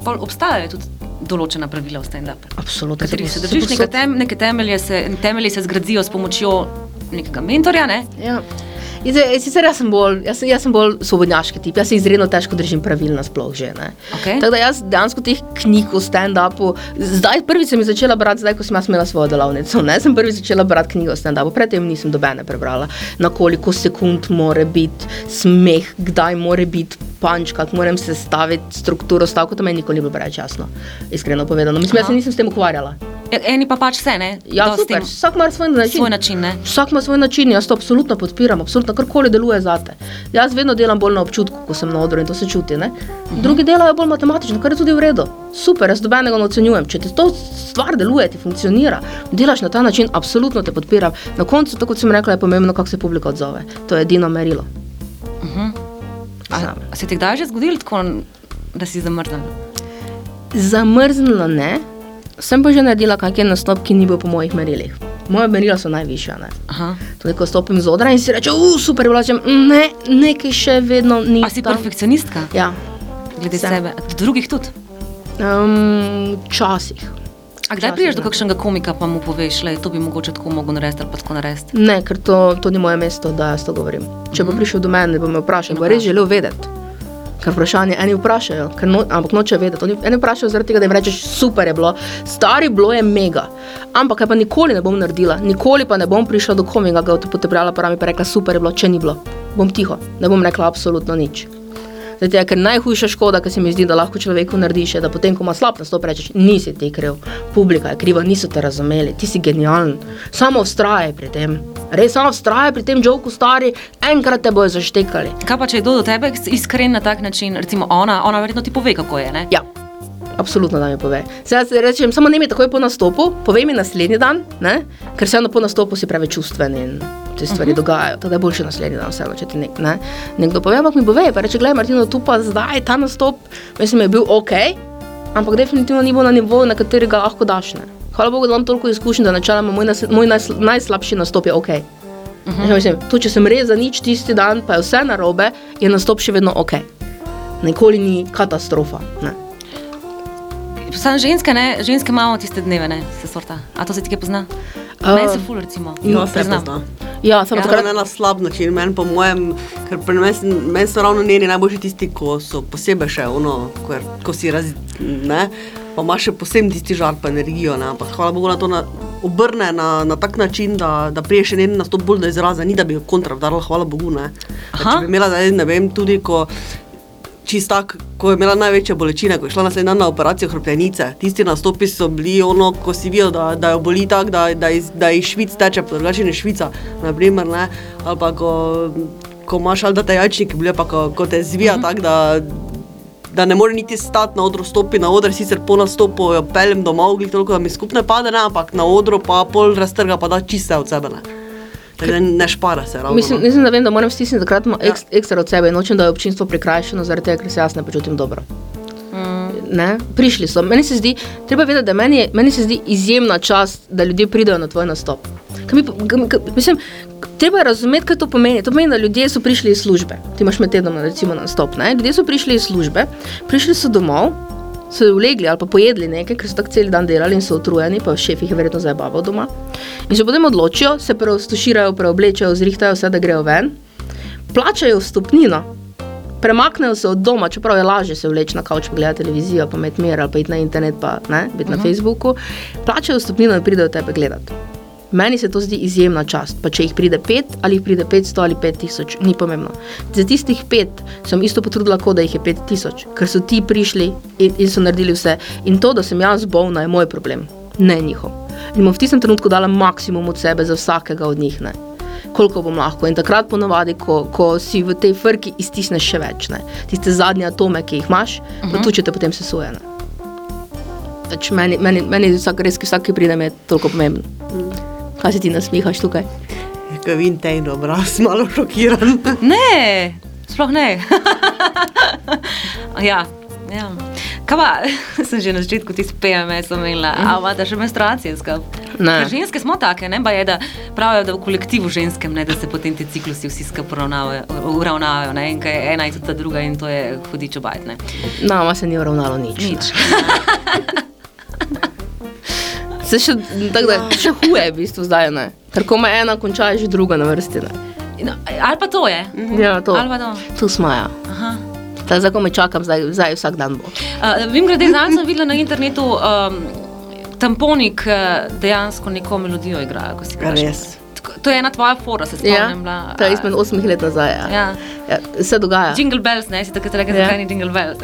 Speaker 2: Pol obstajajo tudi določena pravila v stand-upu.
Speaker 3: Absolutno.
Speaker 2: Katerih se držiš, neke, tem, neke temelje, se, temelji se zgradijo s pomočjo nekega mentorja. Ne?
Speaker 3: Ja. In zdaj, Sicer jaz sem bolj, jaz, jaz sem bolj svobodnjaški tip, jaz se izredno težko držim pravil nasploh že. ne.
Speaker 2: Okej.
Speaker 3: Tako da jaz dejansko teh knjig o stand-upu, zdaj prvič sem jih začela brati, zdaj ko sem jaz imela svojo delavnico. Ne? Sem prvič začela brati knjige o stand-upu, predtem nisem dobene prebrala, na koliko sekund mora biti smeh, kdaj mora biti punč, kako moram sestaviti strukturo stavka, to meni nikoli ni bilo preveč jasno, iskreno povedano. Mislim, jaz se nisem s tem ukvarjala.
Speaker 2: Ja, Eni pa pač vse, ne?
Speaker 3: Ja, super, vsak ima svoj način.
Speaker 2: Svoj način, ne?
Speaker 3: Vsak ima svoj način, jaz to absolutno podpiram, absolutno karkoli deluje za te. Jaz vedno delam bolj na občutku, ko sem na odru in to se čuti. Ne? Drugi delajo bolj matematično, kar je tudi v redu. Super, jaz dobenega ne ocenjujem. Če ti to stvar deluje, ti funkcionira, delaš na ta način, absolutno te podpiram. Na koncu, tako kot sem rekla, je pomembno, kako se publika odzove. To je edino merilo.
Speaker 2: A,
Speaker 3: Zame.
Speaker 2: a se ti kdaj že zgodilo tako, da si zamrznila?
Speaker 3: Zamrznila ne, sem pa že naredila kakšen nastop, ki ni bil po mojih merilih. Moja merila so najvišja. Tudi ko stopim z odra in si reče, uf, super, rečem, ne, nekaj še vedno ni.
Speaker 2: A si
Speaker 3: tam."
Speaker 2: perfekcionistka?
Speaker 3: Ja,
Speaker 2: Glede
Speaker 3: Sem.
Speaker 2: sebe. Do drugih tudi.
Speaker 3: um, včasih.
Speaker 2: A kdaj priješ do kakšnega komika, pa mu poveš, da to bi mogoče tako mogel narediti ali pa tako narediti?
Speaker 3: Ne, ker to, to ni moje mesto, da jaz to govorim. Če bo prišel do mene, bo me vprašal, bo res želel vedeti. Ker vprašanje eni vprašajo, ker no, ampak noče vedeti. Oni eni vprašajo zaradi tega, da jim rečeš, super je bilo, stari bilo je mega. Ampak kaj pa nikoli ne bom naredila, nikoli pa ne bom prišla do komiga, ga bo potrebljala pa mi pa rekla, super je bilo, če ni bilo. Bom tiho, ne bom rekla absolutno nič. Zato, ker najhujša škoda, ki se mi zdi, da lahko človeku narediš, je, da potem, ko ima slab nastop, rečeš, nisi ti kriv, publika je kriva, niso te razumeli, ti si genijalen. Samo vztrajaj pri tem. Res samo vztrajaj pri tem joku, stari, enkrat te bojo zaštekali.
Speaker 2: Kaj pa če je kdo do tebe iskren na tak način, recimo ona, ona verjetno ti pove, kako je, ne?
Speaker 3: Ja. Absolutno, da mi pove. Zdaj jaz rečem, samo ne mi takoj po nastopu, povej mi naslednji dan, ne? ker vseeno po nastopu si preveč čustven in te stvari uh -huh. dogajajo. Tako da je boljše naslednji dan, vseeno, če ti nek, ne? nekdo pove, ampak mi pove, pa reče, gledaj, Martino, tu pa zdaj ta nastop, mislim, je bil ok, ampak definitivno ni bil na nivoju, na katerega lahko daš. Ne? Hvala Bogu, da imam toliko izkušenj, da načeloma moj, nas, moj najsl, najslabši nastop je ok. Uh -huh. mislim, to, če sem res za nič tisti dan, pa je vse narobe, je nastop še vedno ok. Nikoli ni katastrofa. Ne?
Speaker 2: Sam ženske, ne? Ženske imamo tiste dneve, ne? Se sorta. A to se ti kaj pozna?
Speaker 3: A,
Speaker 2: Meni se ful, recimo.
Speaker 4: Ja, se
Speaker 2: priznam.
Speaker 4: pozna.
Speaker 3: Ja, samo
Speaker 2: Ja.
Speaker 3: takrat.
Speaker 4: Takrat na slab način, meni po mojem, ker pri meni, meni so ravno njeni najboljši tisti, ko so posebej še ono, ko, je, ko si raz, ne, pa ima še posebej tisti žar pa energijo, ne, ampak hvala Bogu na to na, obrne na, na tak način, da, da prije še njen nastop bolj do izraza, ni da bi jo kontra vdarila, hvala Bogu, ne. Da
Speaker 2: Aha.
Speaker 4: Če bi imela, zdaj, ne vem, tudi ko čist tak, ko je imela največje bolečine, ko je šla naslednji dan na operacijo hrbtenice. Tisti nastopi so bili ono, ko si videl, da, da jo boli tako, da, da, iz, da iz Švic teče, pa drugače ne Švica, naprimer, ne. ali pa ko, ko imaš ali da te jajčniki bolijo, pa ko, ko te zvija -huh. tako, da, da ne more niti stati na odru, stopi na oder, sicer po nastopu jo peljem domov, glih toliko, da mi skupne pade, ne, ampak na odru pa pol raztrga, pa da čiste od sebe. Ne. Da ne špara se ravno.
Speaker 3: Mislim,
Speaker 4: no.
Speaker 3: mislim, da vem, da moram stisniti takrat
Speaker 4: Ja.
Speaker 3: ek, ekstra od sebe in nočem, da je občinstvo prikrajšano, zaradi tega, ker se jaz ne počutim dobro. Ne? Prišli so. Meni se zdi, treba vedeti, da meni, je- meni se zdi izjemna čast, da ljudje pridejo na tvoj nastop. Kaj mi, kaj, mislim, treba razumeti, kaj to pomeni. To pomeni, da ljudje so prišli iz službe. Ti imaš med tednom recimo nastop. Ne? Ljudje so prišli iz službe, prišli so domov, so ulegli ali pa pojedli nekaj, ker so tako cel dan delali in so utrujeni, pa šef jih je verjetno zabaval doma. In se potem odločijo, se preostuširajo, preoblečejo, zrihtajo vse, da grejo ven, plačajo vstopnino, premaknejo se od doma, čeprav je lažje se vleči na kavč, pogledati televizijo, pa imeti mir ali pa iti na internet, pa ne, biti uh -huh. na Facebooku, plačajo vstopnino in pridejo tebe gledati. Meni se to zdi izjemna čast, pa če jih pride pet ali jih pride 500 ali 5000, ni pomembno. Za tistih pet sem isto potrudila, kot da jih je 5000, ker so ti prišli in, in so naredili vse. In to, da sem jaz bolna, je moj problem, ne njihov. In bom v tistem trenutku dala maksimum od sebe za vsakega od njih. Ne koliko bom lahko. In takrat ponovadi, ko, ko si v tej frki iztisneš še več, ne. tiste zadnje atome, ki jih imaš, uh -huh. pa tučete potem se suje. Ne. Pač meni, meni, meni vsak, res, ki vsak, ki pride, je toliko pomemben. Kaj se ti nasmihaš tukaj?
Speaker 4: Ko vidim te in obraz, malo šokiran.
Speaker 2: Ne, sploh ne. ja. Ja. Kaj pa, sem že na začetku ti PMS omenila, a imate še menstruacije skrav?
Speaker 3: Ne.
Speaker 2: Ker ženske smo take, ne, pa je, da pravijo, da v kolektivu ženskem, ne, da se potem ti ciklusi vsi skupaj uravnavajo, uravnavajo, ne, in kaj je ena in tudi ta druga in to je hudič obajt, ne.
Speaker 3: Nama se ni uravnalo nič.
Speaker 2: Nič.
Speaker 3: Se še, tako da, še huje je v bistvu zdaj, ne. Ker ko me ena konča, je že druga na vrsti. Ne.
Speaker 2: No, ali pa to je.
Speaker 3: Ja, to.
Speaker 2: Ali pa to.
Speaker 3: Tu smo, ja.
Speaker 2: Aha.
Speaker 3: Tako zdaj, ko me čakam, zdaj, zdaj vsak dan bo.
Speaker 2: Uh, vem, grede, zdaj sem videla na internetu, um, tamponik uh, dejansko neko melodijo igrajo, ko si kažeš.
Speaker 4: res.
Speaker 2: To je ena tvoja fora, se
Speaker 3: Ja,
Speaker 2: spomnim. bila,
Speaker 3: to je izmed osmih let nazaj. Ja.
Speaker 2: Ja.
Speaker 3: Ja, se dogaja.
Speaker 2: Jingle bells, ne, si takrat rekel,
Speaker 3: Ja.
Speaker 2: zakaj ni jingle bells.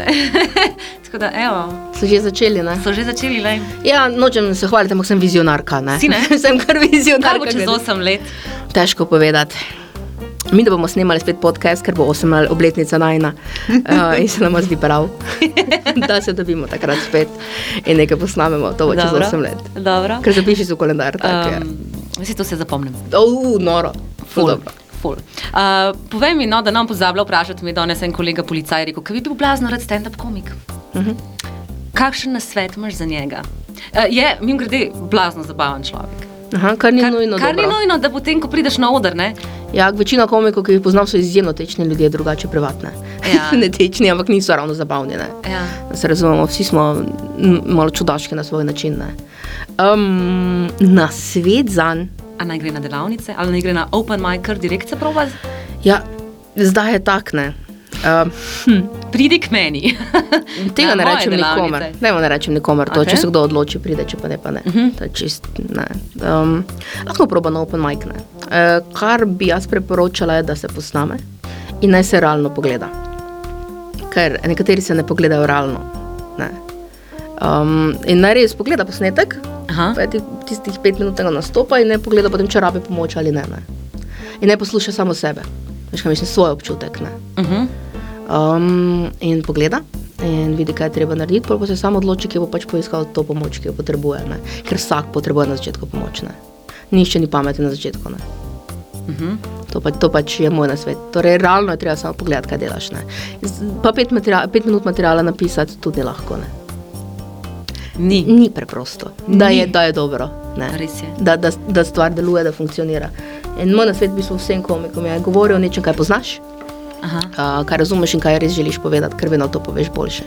Speaker 2: Tako da, evo,
Speaker 3: So že začeli, ne?
Speaker 2: so že začeli, le.
Speaker 3: Ja, nočem se hvaliti, ampak sem vizionarka. Ne?
Speaker 2: Si, ne?
Speaker 3: sem kar
Speaker 2: Kaj
Speaker 3: vizionarka.
Speaker 2: bo čez
Speaker 3: glede-
Speaker 2: 8 let?
Speaker 3: Težko povedati. Mi, da bomo snemali spet podcast, ker bo 8 obletnica najna uh, in se nam zdi prav, da se dobimo takrat spet in nekaj posnamemo, to bo čez 8 let.
Speaker 2: Dobro.
Speaker 3: Ker zapiši v kalendar. tako.
Speaker 2: Um, si to se zapomnim.
Speaker 3: Uh, noro. Ful
Speaker 2: Ful. Uh, povej mi, no, da nam pozablja vprašati, mi je danes en kolega policaj rekel, kaj bi bil blazno rad stand-up komik.
Speaker 3: Uh -huh.
Speaker 2: Kakšen nasvet imaš za njega? Uh, je, mim grede, blazno zabaven človek.
Speaker 3: Aha, kar ni
Speaker 2: Kar,
Speaker 3: nujno.
Speaker 2: kar ni
Speaker 3: dobro.
Speaker 2: nujno, da potem, ko prideš na oder, ne?
Speaker 3: Ja, večina komikov, ki jih poznam, so izjemno tečni ljudje, drugače privatne.
Speaker 2: Ja.
Speaker 3: ne tečni, ampak niso ravno zabavni. Ne?
Speaker 2: Ja.
Speaker 3: Da se razumemo, vsi smo malo čudaški na svoj način. Ne? Um, na svet zanj.
Speaker 2: A naj gre na delavnice, ali naj gre na open mic, kar direkt se proba?
Speaker 3: Ja, zdaj je tak ne. Um, hm,
Speaker 2: Pridi k meni.
Speaker 3: tega
Speaker 2: Na
Speaker 3: ne rečem
Speaker 2: delavnice.
Speaker 3: nikomer. Ne, ne rečem nikomer to,
Speaker 2: Okej.
Speaker 3: če se kdo odloči, pride, če pa ne, pa ne. Uh
Speaker 2: Mhm.
Speaker 3: -huh. To čist, ne. Um, lahko proba na open mic. Ne. Uh, kar bi jaz priporočala, je, da se posname in naj se realno pogleda. Ker nekateri se ne pogledajo realno. Ne. Um, in naj res pogleda posnetek,
Speaker 2: Aha.
Speaker 3: pa je ti- tistih pet minutnega nastopa in ne pogleda potem, če rabi pomoč ali ne. ne. In ne posluša samo sebe, veš, kaj mislim, svoj občutek. Ne.
Speaker 2: Uh -huh.
Speaker 3: Um, in pogleda in vidi, kaj je treba narediti, pa se samo odloči, ki bo pač poiskal to pomoč, ki jo potrebuje. Ne. Ker vsak potrebuje na začetku pomoč. Ne. Nihče ni pameten na začetku. Ne.
Speaker 2: Uh -huh.
Speaker 3: To, pa, to pač je moj nasvet. Torej, realno je treba samo pogledati, kaj delaš. Ne. Pa pet, materia, pet minut materijala napisati tudi lahko. Ne.
Speaker 2: Ni.
Speaker 3: Ni preprosto, da
Speaker 2: Ni.
Speaker 3: je, da je dobro. Ne.
Speaker 2: Res je.
Speaker 3: Da, da, da stvar deluje, da funkcionira. In moj nasvet v bistvu vsem komikom je: govori o nečem, kaj poznaš,
Speaker 2: Aha.
Speaker 3: uh, kaj razumeš in kaj res želiš povedati, ker vedno to poveš boljše.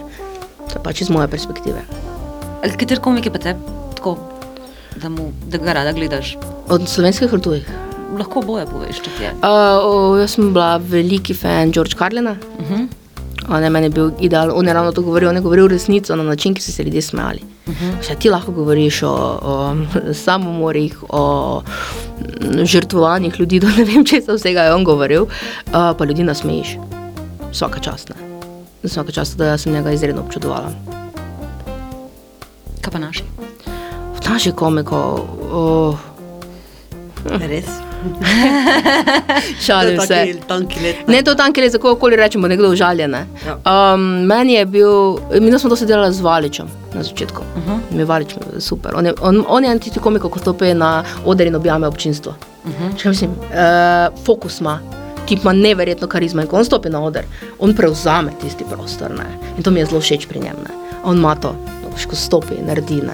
Speaker 3: To je pač iz moje perspektive.
Speaker 2: Kater komik je pa te tako? da, mu, da ga rada gledaš?
Speaker 3: Od slovenskih ali tujih?
Speaker 2: Lahko boje poveš, če ti je.
Speaker 3: Uh, o, jaz sem bila veliki fan George Carlina. Uh
Speaker 2: Mhm.
Speaker 3: -huh. On je meni bil ideal, on je ravno to govoril, on je govoril resnico na način, ki so se ljudje smejali. Uh -huh. Ti lahko govoriš o, o samomorih, o žrtvovanjih ljudi, do ne vem, če se vsega je on govoril, uh, pa ljudi nasmejiš. Vsaka čast. Ne? Vsaka čast, da jaz sem njega izredno občudovala.
Speaker 2: Kaj pa naši?
Speaker 3: V naši komiko, oh,
Speaker 4: Res.
Speaker 3: šalim
Speaker 4: je
Speaker 3: se.
Speaker 4: Tanki let.
Speaker 3: Ne to tam, kjer je za kogarkoli rečemo, nekdo užaljen. Ne?
Speaker 4: Ja.
Speaker 3: Um, meni je bil, mi smo to delali z Valičem na začetku. Uh
Speaker 2: Mhm.
Speaker 3: -huh. Mi je Valič bil super. On je, on, on je en tisti komik, ko stopi na oder in objame občinstvo. Uh. -huh. mislim, uh, fokus ima. Tip ima neverjetno karizmo in ko on stopi na oder, on prevzame tisti prostor. Ne? In to mi je zelo všeč pri njem. Ne? On ima to, ko stopi, naredi ne?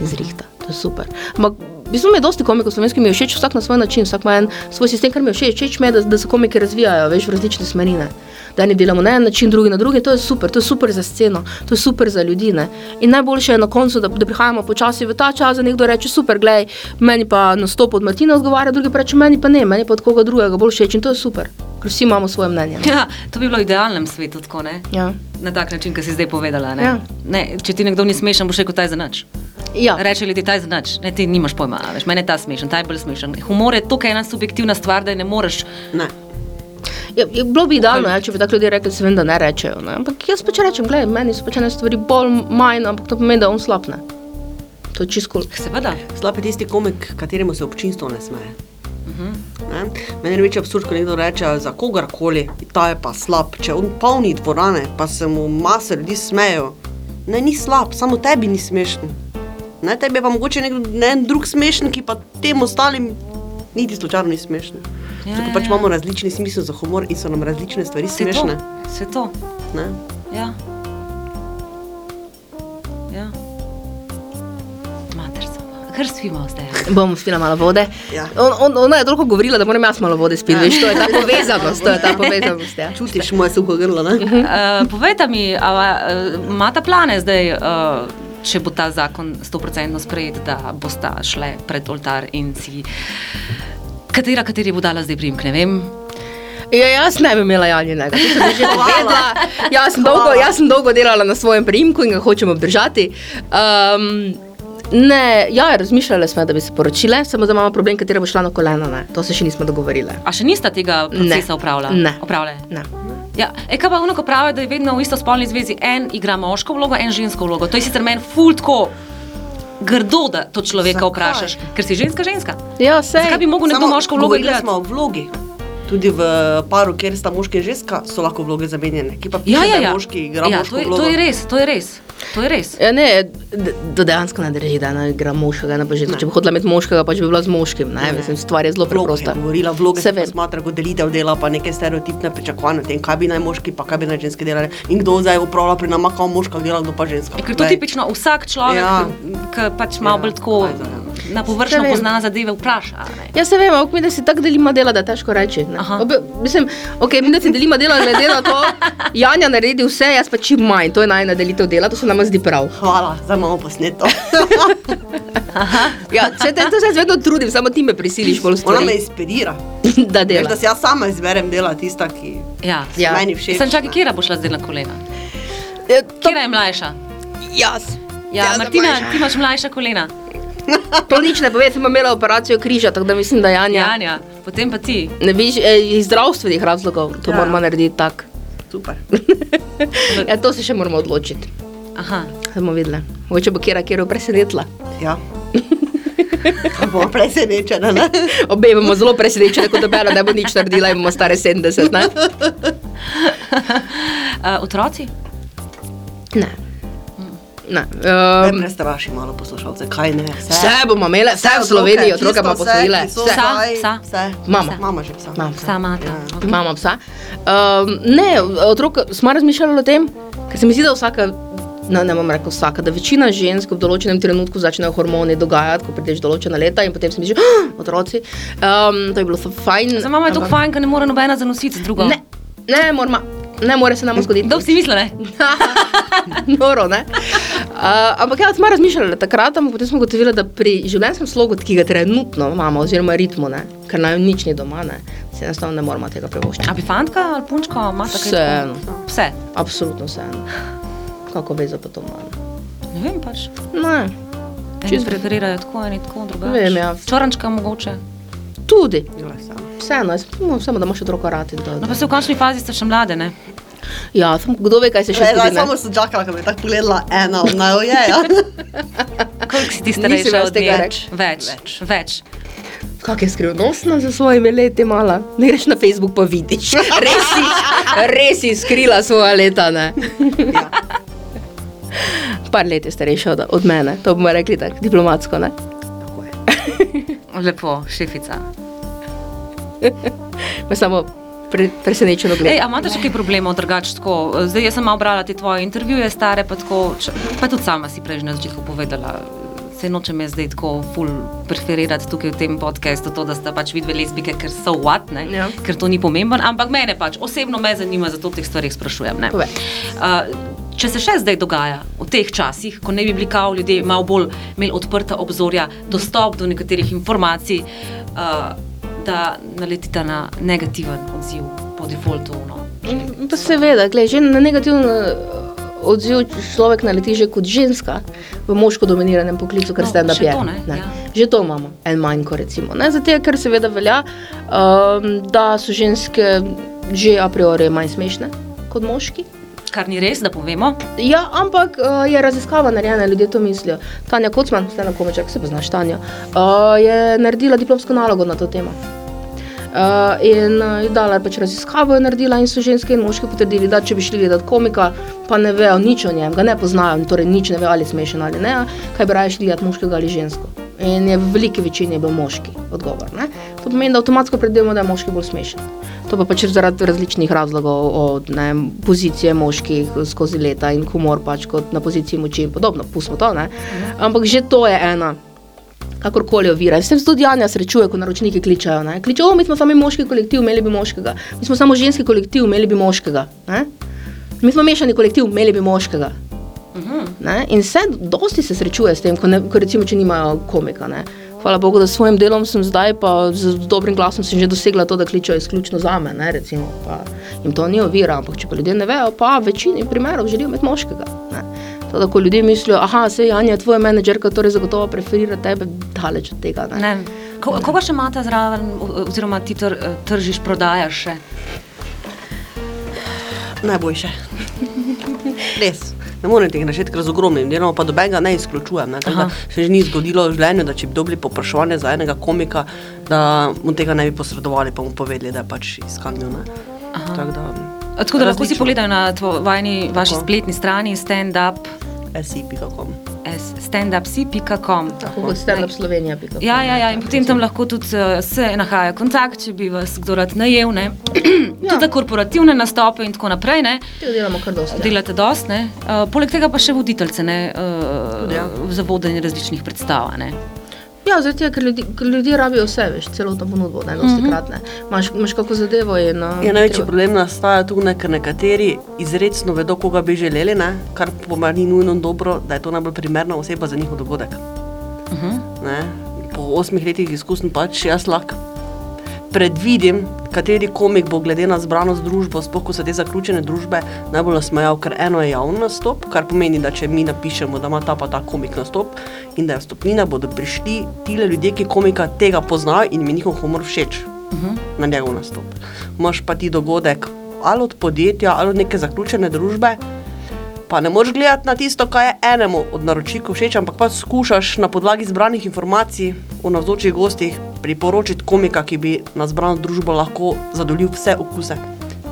Speaker 3: in zrihta. To je super. Ampak mi je dosti komikov slovenskih, mi je všeč vsak na svoj način, vsak ima en svoj sistem, kar mi je všeč. Všeč mi je, da, da se komiki razvijajo veš, v različne smeri. ne. Da eni delamo na en način, drugi na drugi, to je super, to je super za sceno, to je super za ljudi. Ne? In najboljše je na koncu, da, da prihajamo počasi v ta čas, da nekdo reče: super, gledaj, meni pa nastop od Martina odgovarja, drugi pa reče: meni pa ne, meni pa od koga drugega bolj všeč in to je super, ker vsi imamo svoje mnenje. ne.
Speaker 2: Ja, to bi bilo v idealnem svetu, tako ne?
Speaker 3: Ja.
Speaker 2: Na tak način, kot si zdaj povedala. Ne?
Speaker 3: Ja.
Speaker 2: Ne, če ti nekdo ni smešen, boš rekel, taj za nič.
Speaker 3: Ja.
Speaker 2: Reče ljudje, taj za nič. Ne, ti nimaš pojma, veš, meni je ta smešen, ta je bolj smešen. Humor je tukaj ena subjektivna stvar, da je ne moreš.
Speaker 4: Ne.
Speaker 3: Je, je bilo bi idealno, ja, če bi tako ljudje rekli, se vem, da ne rečejo. Ne? Ampak jaz pač rečem, gledaj, meni so pač ene stvari bolj manj, ampak to pomeni, da on slabne. To je čisto. Cool.
Speaker 2: Seveda.
Speaker 4: Slab je tisti komik, kateremu se občinstvo ne smeje. Ne? Meni je največji absurd, ko nekdo reče za kogarkoli, ta je pa slab. Če on polni dvorane, pa se mu masa ljudi smejo. Ne, ni slab, samo tebi ni smešen. Ne, tebi je pa mogoče nek ne, en drug smešen, ki pa tem ostalim niti slučajno ni smešen.
Speaker 2: Ja,
Speaker 4: Ja,
Speaker 2: ja,
Speaker 4: pač
Speaker 2: ja.
Speaker 4: imamo različni smisel za humor in so nam različne stvari
Speaker 2: Se to.
Speaker 4: smešne.
Speaker 2: Se to.
Speaker 4: Ne?
Speaker 2: Ja. Ja. Kar spimo zdaj.
Speaker 3: Bom spila malo vode.
Speaker 4: Ja.
Speaker 3: On, on, ona je toliko govorila, da moram jaz malo vode spiti. Ja. To je ta povezanost. To je ta povezanost ja.
Speaker 4: Čutiš moje suho grlo, ne?
Speaker 2: Uh, povejte mi, ali uh, imate plane zdaj, uh, če bo ta zakon 100% sprejet, da boste šle pred oltar in si. Katera, kateri bo dala zdaj primk, ne vem.
Speaker 3: Ja, jaz ne bi imela Janjinega, to sem že povedala. Jaz sem, dolgo, jaz sem dolgo delala na svojem primku in ga hočem obdržati. Um, ne, ja, razmišljali smo, da bi se poročile, samo da imamo problem, katera bo šla na kolena. Ne. To se še nismo dogovorili.
Speaker 2: A še nista tega procesa upravljala?
Speaker 3: Ne.
Speaker 2: Upravljali?
Speaker 3: Ne.
Speaker 2: Ja, e, kaj pa ono, ko pravijo, da je vedno v istospolni zvezi en igra moško vlogo, en žensko vlogo. To je sicer meni fultko grdo, da to človeka
Speaker 4: Zakaj?
Speaker 2: vprašaš, ker si ženska ženska.
Speaker 3: Ja, vse.
Speaker 2: Zakaj bi mogel nekdo moško vlogo igrati?
Speaker 4: smo o vlogi. Tudi v paru, kjer sta moški in ženska, so lahko vloge zamenjene. Ki pa piše,
Speaker 2: Ja, ja,
Speaker 4: da
Speaker 2: ja.
Speaker 4: moški igra
Speaker 2: ja,
Speaker 4: moško
Speaker 2: to, je,
Speaker 4: vlogo.
Speaker 2: to je res, to je res. To je res.
Speaker 3: Ja, ne, to dejansko ne drži, da ena igra moškega, ne ženska. Če bi hodila med moškega, pač bi bila z moškim. Ne,
Speaker 4: Ne.
Speaker 3: mislim, stvar je zelo preprosta.
Speaker 4: je govorila, vloge
Speaker 3: Se vem.
Speaker 4: smatra kot delitev dela, pa neke stereotipne pričakovanja o tem, kaj bi naj moški, pa kaj bi naj ženske delali. In kdo zdaj upravlja pri nama, kao moška dela, kdo pa ženska.
Speaker 2: Ker to
Speaker 4: Glej,
Speaker 2: tipično vsak človek,
Speaker 4: Ja.
Speaker 2: ki pač malo
Speaker 4: Ja,
Speaker 2: bolj tako
Speaker 4: ajde, ja.
Speaker 2: Na
Speaker 3: vem.
Speaker 2: pozna zadeve, vpraša. ne.
Speaker 3: Ja, se vem, ampak mi da si tako delimo dela, da težko reči. Obe, mislim, okay, mi da si delimo dela glede na to, Janja naredi vse, jaz pa čim manj. To je najna delitev dela, to se nam zdi prav.
Speaker 4: Hvala, zdaj imamo posneto.
Speaker 3: Ja, če te to se vedno trudim, samo ti me prisiliš bolj
Speaker 4: Ona me
Speaker 3: stvari,
Speaker 4: inspirira.
Speaker 3: da delaš.
Speaker 4: da si jaz sama izberem dela tista, ki
Speaker 2: Ja.
Speaker 3: Ja.
Speaker 4: meni všeč.
Speaker 2: Sem čakaj, kje bo šla zdaj na kolena?
Speaker 3: Ja, to-
Speaker 2: Kje je mlajša?
Speaker 3: Jaz.
Speaker 2: Ja,
Speaker 3: sem
Speaker 2: Martina, ti imaš mlajša kolena.
Speaker 3: To nič ne pove, sem imela operacijo križa, tako da mislim, da Janja.
Speaker 2: Janja, potem pa ti.
Speaker 3: Ne veš, eh, iz zdravstvenih razlogov to
Speaker 4: Ja.
Speaker 3: moramo narediti tako.
Speaker 4: Super.
Speaker 3: Ja, to se še moramo odločiti.
Speaker 2: Aha.
Speaker 3: Bomo videli. Mogoče bo kera kera presenetila.
Speaker 4: Ja. Pa bomo presenečeni, ne?
Speaker 3: Obe bomo zelo presenečeni, kot da Bela ne bo nič naredila in bomo stare 70. Ne?
Speaker 2: Uh, otroci?
Speaker 3: ne. Ne.
Speaker 4: Ne
Speaker 3: Um,
Speaker 4: prestraši malo poslušalce, kaj ne.
Speaker 3: vse bomo imeli, vse v Sloveniji, otroka bomo posvojile.
Speaker 4: Vse,
Speaker 3: Vse.
Speaker 2: Psa,
Speaker 4: vse,
Speaker 2: psa.
Speaker 4: vse.
Speaker 3: Mama.
Speaker 4: Mama že psa.
Speaker 3: Imam psa.
Speaker 2: Sama.
Speaker 4: Ja.
Speaker 3: Imamo psa. Um, ne, otrok, smo razmišljali o tem, ker se mi zdi, da vsaka. No, ne bom rekel vsaka, da večina žensk v določenem trenutku začnejo hormoni dogajati, ko prideš določena leta in potem si misliš, oh, otroci. Um, to je bilo fajn.
Speaker 2: Za mamo je to fajn, ker ne more nobena zanositi z drugo.
Speaker 3: Ne, ne, morma, ne more se nam zgoditi.
Speaker 2: Kdo si misli, ne?
Speaker 3: Noro, ne? Uh, ampak ja, smo razmišljali takrat, ampak potem smo ugotovili, da pri življenjskem slogu, ki ga trenutno imamo, oziroma ritmu, ne, ker nam nič ni doma, ne, se enostavno ne moramo tega privoščiti.
Speaker 2: A bi fantka ali punčka?
Speaker 3: Vseeno.
Speaker 2: tako? Vse.
Speaker 3: Absolutno vseeno. Kako vezo pa to ima?
Speaker 2: Ne vem pač.
Speaker 3: Ne,
Speaker 2: Eni
Speaker 3: Čisto-
Speaker 2: preferirajo tako, eni tako, drugače.
Speaker 3: Vem, ja.
Speaker 2: Čorančka mogoče.
Speaker 3: tudi.
Speaker 4: Glej, samo.
Speaker 3: Vseeno, jaz no, samo da imaš otroka rad in to.
Speaker 2: No pa se v končni fazi ste še mlade, ne?
Speaker 3: Ja, samo kdo ve, kaj se še zgodi. ne.
Speaker 4: Samo sem čakala, ko bi tako pogledala ena od najojeja.
Speaker 2: Koliko si ti starejša
Speaker 3: več
Speaker 2: od
Speaker 3: tega
Speaker 2: nje?
Speaker 3: reč.
Speaker 2: Več, več. več.
Speaker 3: Kak je skrivnostna za svojimi leti, mala. Ne greš na Facebook, pa vidiš. Res si, res si skrila svoja leta, ne.
Speaker 4: Ja.
Speaker 3: Par let je starejša od, od mene, to bomo rekli tako diplomatsko, ne.
Speaker 4: Tako je.
Speaker 2: Lepo, šefica.
Speaker 3: Samo pre, presenečeno
Speaker 2: Ej,
Speaker 3: gleda.
Speaker 2: a imate še kaj problemov drugače? Zdaj jaz sem malo brala te tvoje intervjuje, stare pa tako, pa tudi sama si prej na začetku povedala. Se nočem jaz zdaj tako ful preferirati tukaj v tem podkastu, to, da sta pač vidve lezbike, ker so what, ne?
Speaker 3: Ja.
Speaker 2: ker to ni pomembno, ampak mene pač osebno me zanima, zato teh stvarih sprašujem. ne. Uh, če se še zdaj dogaja, v teh časih, ko ne bi bili kao ljudje malo bolj imeli odprta obzorja, dostop do nekaterih informacij, uh, da naletite na negativen odziv po defaultu. No.
Speaker 3: Mm, Pa seveda, gled, že na negativen eh, odziv človek naleti že kot ženska v moško dominiranem poklicu, ker
Speaker 2: No,
Speaker 3: ste
Speaker 2: še
Speaker 3: napje.
Speaker 2: to, ne, ja.
Speaker 3: Že to imamo, en manjko recimo. Ne? Zato, ker seveda velja, um, da so ženske že a priori manj smešne kot moški.
Speaker 2: Kar ni res, da povemo.
Speaker 3: Ja, ampak uh, je raziskava narejena, ljudje to mislijo. Tanja Kocman, ste na komeček, se poznaš Tanja, uh, je naredila diplomsko nalogo na to temo. Uh, in uh, je dala pač raziskavo, je naredila in so ženske in moški potrdili, da če bi šli gledati komika, pa ne vejo nič o njem, ga ne poznajo, torej nič ne vejo ali je smešen ali ne, kaj bi raje šli gledati moškega ali žensko. In je v veliki večini bil moški odgovor. Ne? To pomeni, da avtomatsko predvidevamo, da je moški bolj smešen. To pa pač zaradi različnih razlogov, od ne, pozicije moških skozi leta in humor pač kot na poziciji moči in podobno. Pustimo to, ne. Ampak že to je ena. Kakorkoli ovira. S tem se tudi Janja srečuje, ko naročniki kličejo. Ne? Kličejo, mi smo sami moški kolektiv, imeli bi moškega. Mi smo samo ženski kolektiv, imeli bi moškega. Ne? Mi smo mešani kolektiv, imeli bi moškega. Ne? In vse, dosti se srečuje s tem, ko, ne, ko recimo, če nimajo komika. Ne? Hvala Bogu, da s svojim delom sem zdaj, pa z dobrim glasom sem že dosegla to, da kličejo izključno za me. Ne? Recimo, pa jim to ni ovira, ampak če pa ljudje ne vejo, pa v večini primerov želijo imeti moškega. Ne? Da ko ljudje mislijo, aha, se Janja, tvoja menedžerka, torej zagotovo preferira tebe, daleč od tega. Ne?
Speaker 2: Ne. Ko, koga še imate zraven, oziroma ti tr, tržiš, prodajaš še?
Speaker 4: Najboljše. Res. Ne morem tega našeti, ker z ogromnim delom, pa dobenega ne izključujem. Ne. Tako da. Se že ni zgodilo v življenju, da če bi dobili popraševanje za enega komika, da mu tega ne bi posredovali, pa mu povedali, da je pač iskanju. Tako da.
Speaker 2: A, Tako da lahko si
Speaker 4: različno.
Speaker 2: pogledajo na tvo, vajni, vaši
Speaker 4: Tako.
Speaker 2: spletni strani stand-up,
Speaker 4: si.com.
Speaker 2: s- standupsi.com.
Speaker 3: Tako kot stand-up Slovenija. bi kako.
Speaker 2: Ja, ja, ja, in potem tam lahko tudi uh, se nahaja kontakt, če bi vas kdo rad najel, ne? tudi za korporativne nastope in tako naprej. Ne?
Speaker 3: Tega delamo kar dosti. ja.
Speaker 2: Delate dost, ne? Uh, poleg tega pa še voditeljce ne? Uh,
Speaker 4: Ja.
Speaker 2: za vodenje različnih predstav. Ne?
Speaker 3: Ja, zaradi tega, ker ljudje, ker ljudje rabijo vse, veš, celotno ponudbo, ne dosti krat. Ne. Imaš, imaš kako zadevo in... Uh,
Speaker 4: Ja, največji
Speaker 3: treba-
Speaker 4: problem nastaja tu, ne, ker nekateri izredno vedo, koga bi želeli, ne, kar pomeni ni nujno dobro, da je to najbolj primerna oseba za njihov dogodek.
Speaker 2: Uh -huh.
Speaker 4: Ne. Po osmih letih izkušenj pač jaz lahko predvidim, kateri komik bo glede na zbranost družbo, sploh ko so te zaključene družbe, najbolj nasmejal, ker eno je javni nastop, kar pomeni, da če mi napišemo, da ima ta pa ta komik nastop in da je vstopnina, bodo prišli tile ljudje, ki komika tega poznajo in mi njihov humor všeč
Speaker 2: Uh -huh.
Speaker 4: na njegov nastop. Imaš pa ti dogodek ali od podjetja ali od neke zaključene družbe, pa ne moreš gledati na tisto, kar je enemu od naročnikov všeč, ampak pa skušaš na podlagi zbranih informacij o navzočih gostih priporočiti komika, ki bi na zbrano družbo lahko zadovoljil vse okuse,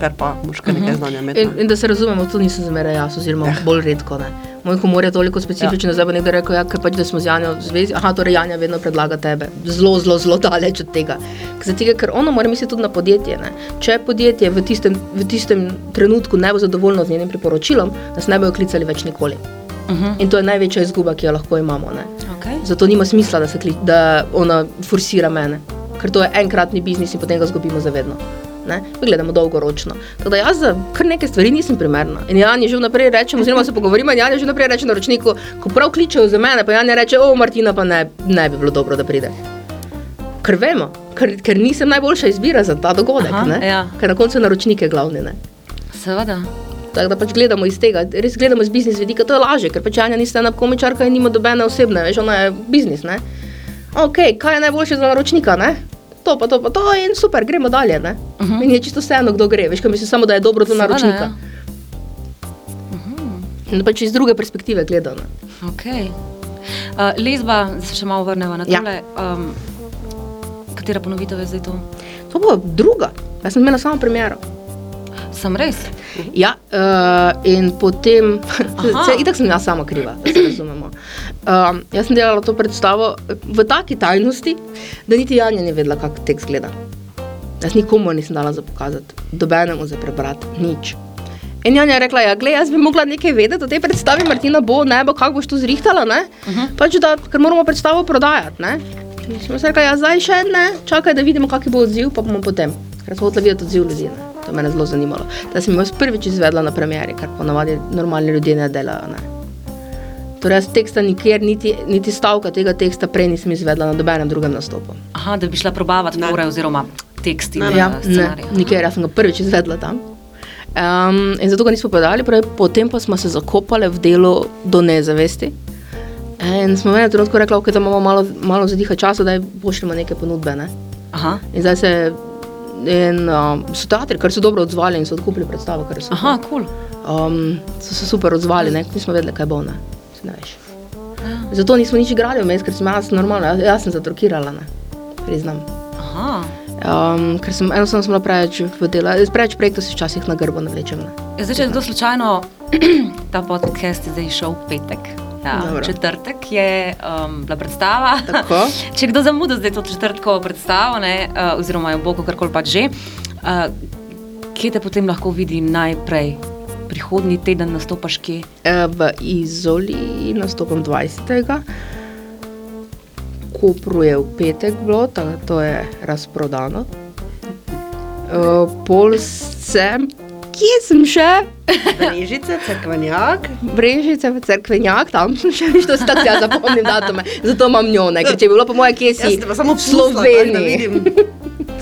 Speaker 4: ker pa moraš kar nekaj znanja imeti.
Speaker 3: In,
Speaker 4: ne.
Speaker 3: in da se razumemo, to nisem zmeraj jaz, oziroma
Speaker 4: Ja.
Speaker 3: bolj redko. Ne. Moj humor je toliko specifičen, da zdaj bo nekdo rekel, ja, pač, da smo z Janjo v zvezi. Aha, torej Janja vedno predlaga tebe. Zelo, zelo, zelo daleč od tega. Zato, ker ono mora misliti tudi na podjetje. Ne. Če podjetje v tistem, v tistem trenutku ne bo zadovoljno z njenim priporočilom, nas ne bojo klicali več nikoli.
Speaker 2: Uh -huh.
Speaker 3: In to je največja izguba, ki jo lahko imamo. Ne.
Speaker 2: okay.
Speaker 3: Zato nima smisla, da, kli, da ona forsira mene, ker to je enkratni biznis in potem ga izgubimo zavedno. Ne? Mi gledamo dolgoročno. Tako da jaz za kar nekaj stvari nisem primerna. In Jan je že vnaprej reče, oziroma se pogovorimo, in Jan je že vnaprej reče naročniku, ko prav kličejo za mene, pa Jan je reče, o Martina pa ne, ne bi bilo dobro, da pride. Ker vemo, ker, ker nisem najboljša izbira za ta dogodek,
Speaker 2: Aha, ja.
Speaker 3: ker na koncu je naročnik je glavni. Ne?
Speaker 2: Seveda.
Speaker 3: Tako da pač gledamo iz tega, res gledamo z biznis vidika, to je lažje, ker pač Anja ni stand up komičarka in nima dobene osebne, veš, ona je biznis, ne. Ok, kaj je najboljše za naročnika, ne? To pa to pa to in super, gremo dalje, ne. Uh -huh. Meni je čisto vseeno, kdo gre, veš, kaj mislim samo, da je dobro za
Speaker 2: Seveda,
Speaker 3: naročnika.
Speaker 2: ja.
Speaker 3: In pač iz druge perspektive gledano.
Speaker 2: Okay. Uh, lesba, da se še malo vrnemo na
Speaker 3: Ja.
Speaker 2: tole. Um, katera ponovitev je zdaj to?
Speaker 3: To bo druga, jaz sem imela samo premjero.
Speaker 2: Sem res.
Speaker 3: Ja, uh, in potem,
Speaker 2: Aha.
Speaker 3: se, itak sem jaz sama kriva, da se razumemo. Um, jaz sem delala to predstavo v taki tajnosti, da niti Janja ni vedela, kako tekst gleda. Jaz nikomu nisem dala za pokazati, dobenemu za prebrati, nič. In Janja je rekla, ja, gled, jaz bi mogla nekaj vedeti o tej predstavi, Martina bo, ne bo, kako boš to zrihtala, ne? Uh -huh. pač da, ker moramo predstavo prodajati, ne? In smo se rekli, ja, zdaj še ne, čakaj, da vidimo, kakšen bo odziv, pa bomo potem. Ker smo hoteli videti odziv ljudi, ne? to je mene zelo zanimalo. Da sem jaz prvič izvedla na premjeri, kar ponavadi normalni ljudje ne delajo, ne? Torej, jaz teksta nikjer, niti, niti stavka tega teksta prej nisem izvedla na nobenem drugem nastopu.
Speaker 2: Aha, da bi šla probavati
Speaker 4: Ne.
Speaker 2: pore oziroma teksti.
Speaker 4: Ne,
Speaker 2: in,
Speaker 3: Ja, ne, nikjer, jaz sem ga prvič izvedla tam. Um, in zato ga nismo podali, pravi, potem pa smo se zakopali v delo do nezavesti. In smo v enem trenutku rekli, okay, da imamo malo, malo zadiha časa, da pošljemo neke ponudbe. Ne?
Speaker 2: Aha,
Speaker 3: In zdaj se in, um, so teatri, kar so dobro odzvali in so odkupili predstavo, kar so,
Speaker 2: aha, kul. Cool.
Speaker 3: um, so se super odzvali, ne? nismo vedeli, kaj bo. Ne? Veš. Zato nismo nič igrali vmes, ker sem jaz normalno, jaz, jaz sem zatrokirala, ne? priznam.
Speaker 2: Aha.
Speaker 3: Um, ker sem enostavno sem bila preveč v delu, preveč projektov si včasih na grbo navlečem. Ne?
Speaker 2: Ja, Zdaj, če je kdo slučajno, ta podcast je zdaj šel v petek. Ja,
Speaker 3: Dobro.
Speaker 2: četrtek je um, bila predstava.
Speaker 3: Tako.
Speaker 2: če kdo zamuda zdaj to četrtkovo predstavo, ne, uh, oziroma jo bo karkoli pač že, uh, kje te potem lahko vidi najprej? Prihodnji teden nastopaš kje?
Speaker 3: E, V Izoli nastopam 20. Kopru je v petek bilo, tako to je razprodano. Uh, pol sem, kje sem še?
Speaker 4: Brežice, crkvenjak.
Speaker 3: Brežice, v cerkvenjak, tam sem še, viš, to si tako jaz zapomnim datume, zato imam njo, ne, ker če bi bilo po moje, kje si?
Speaker 4: Jaz samo
Speaker 3: v Sloveniji.
Speaker 4: vidim.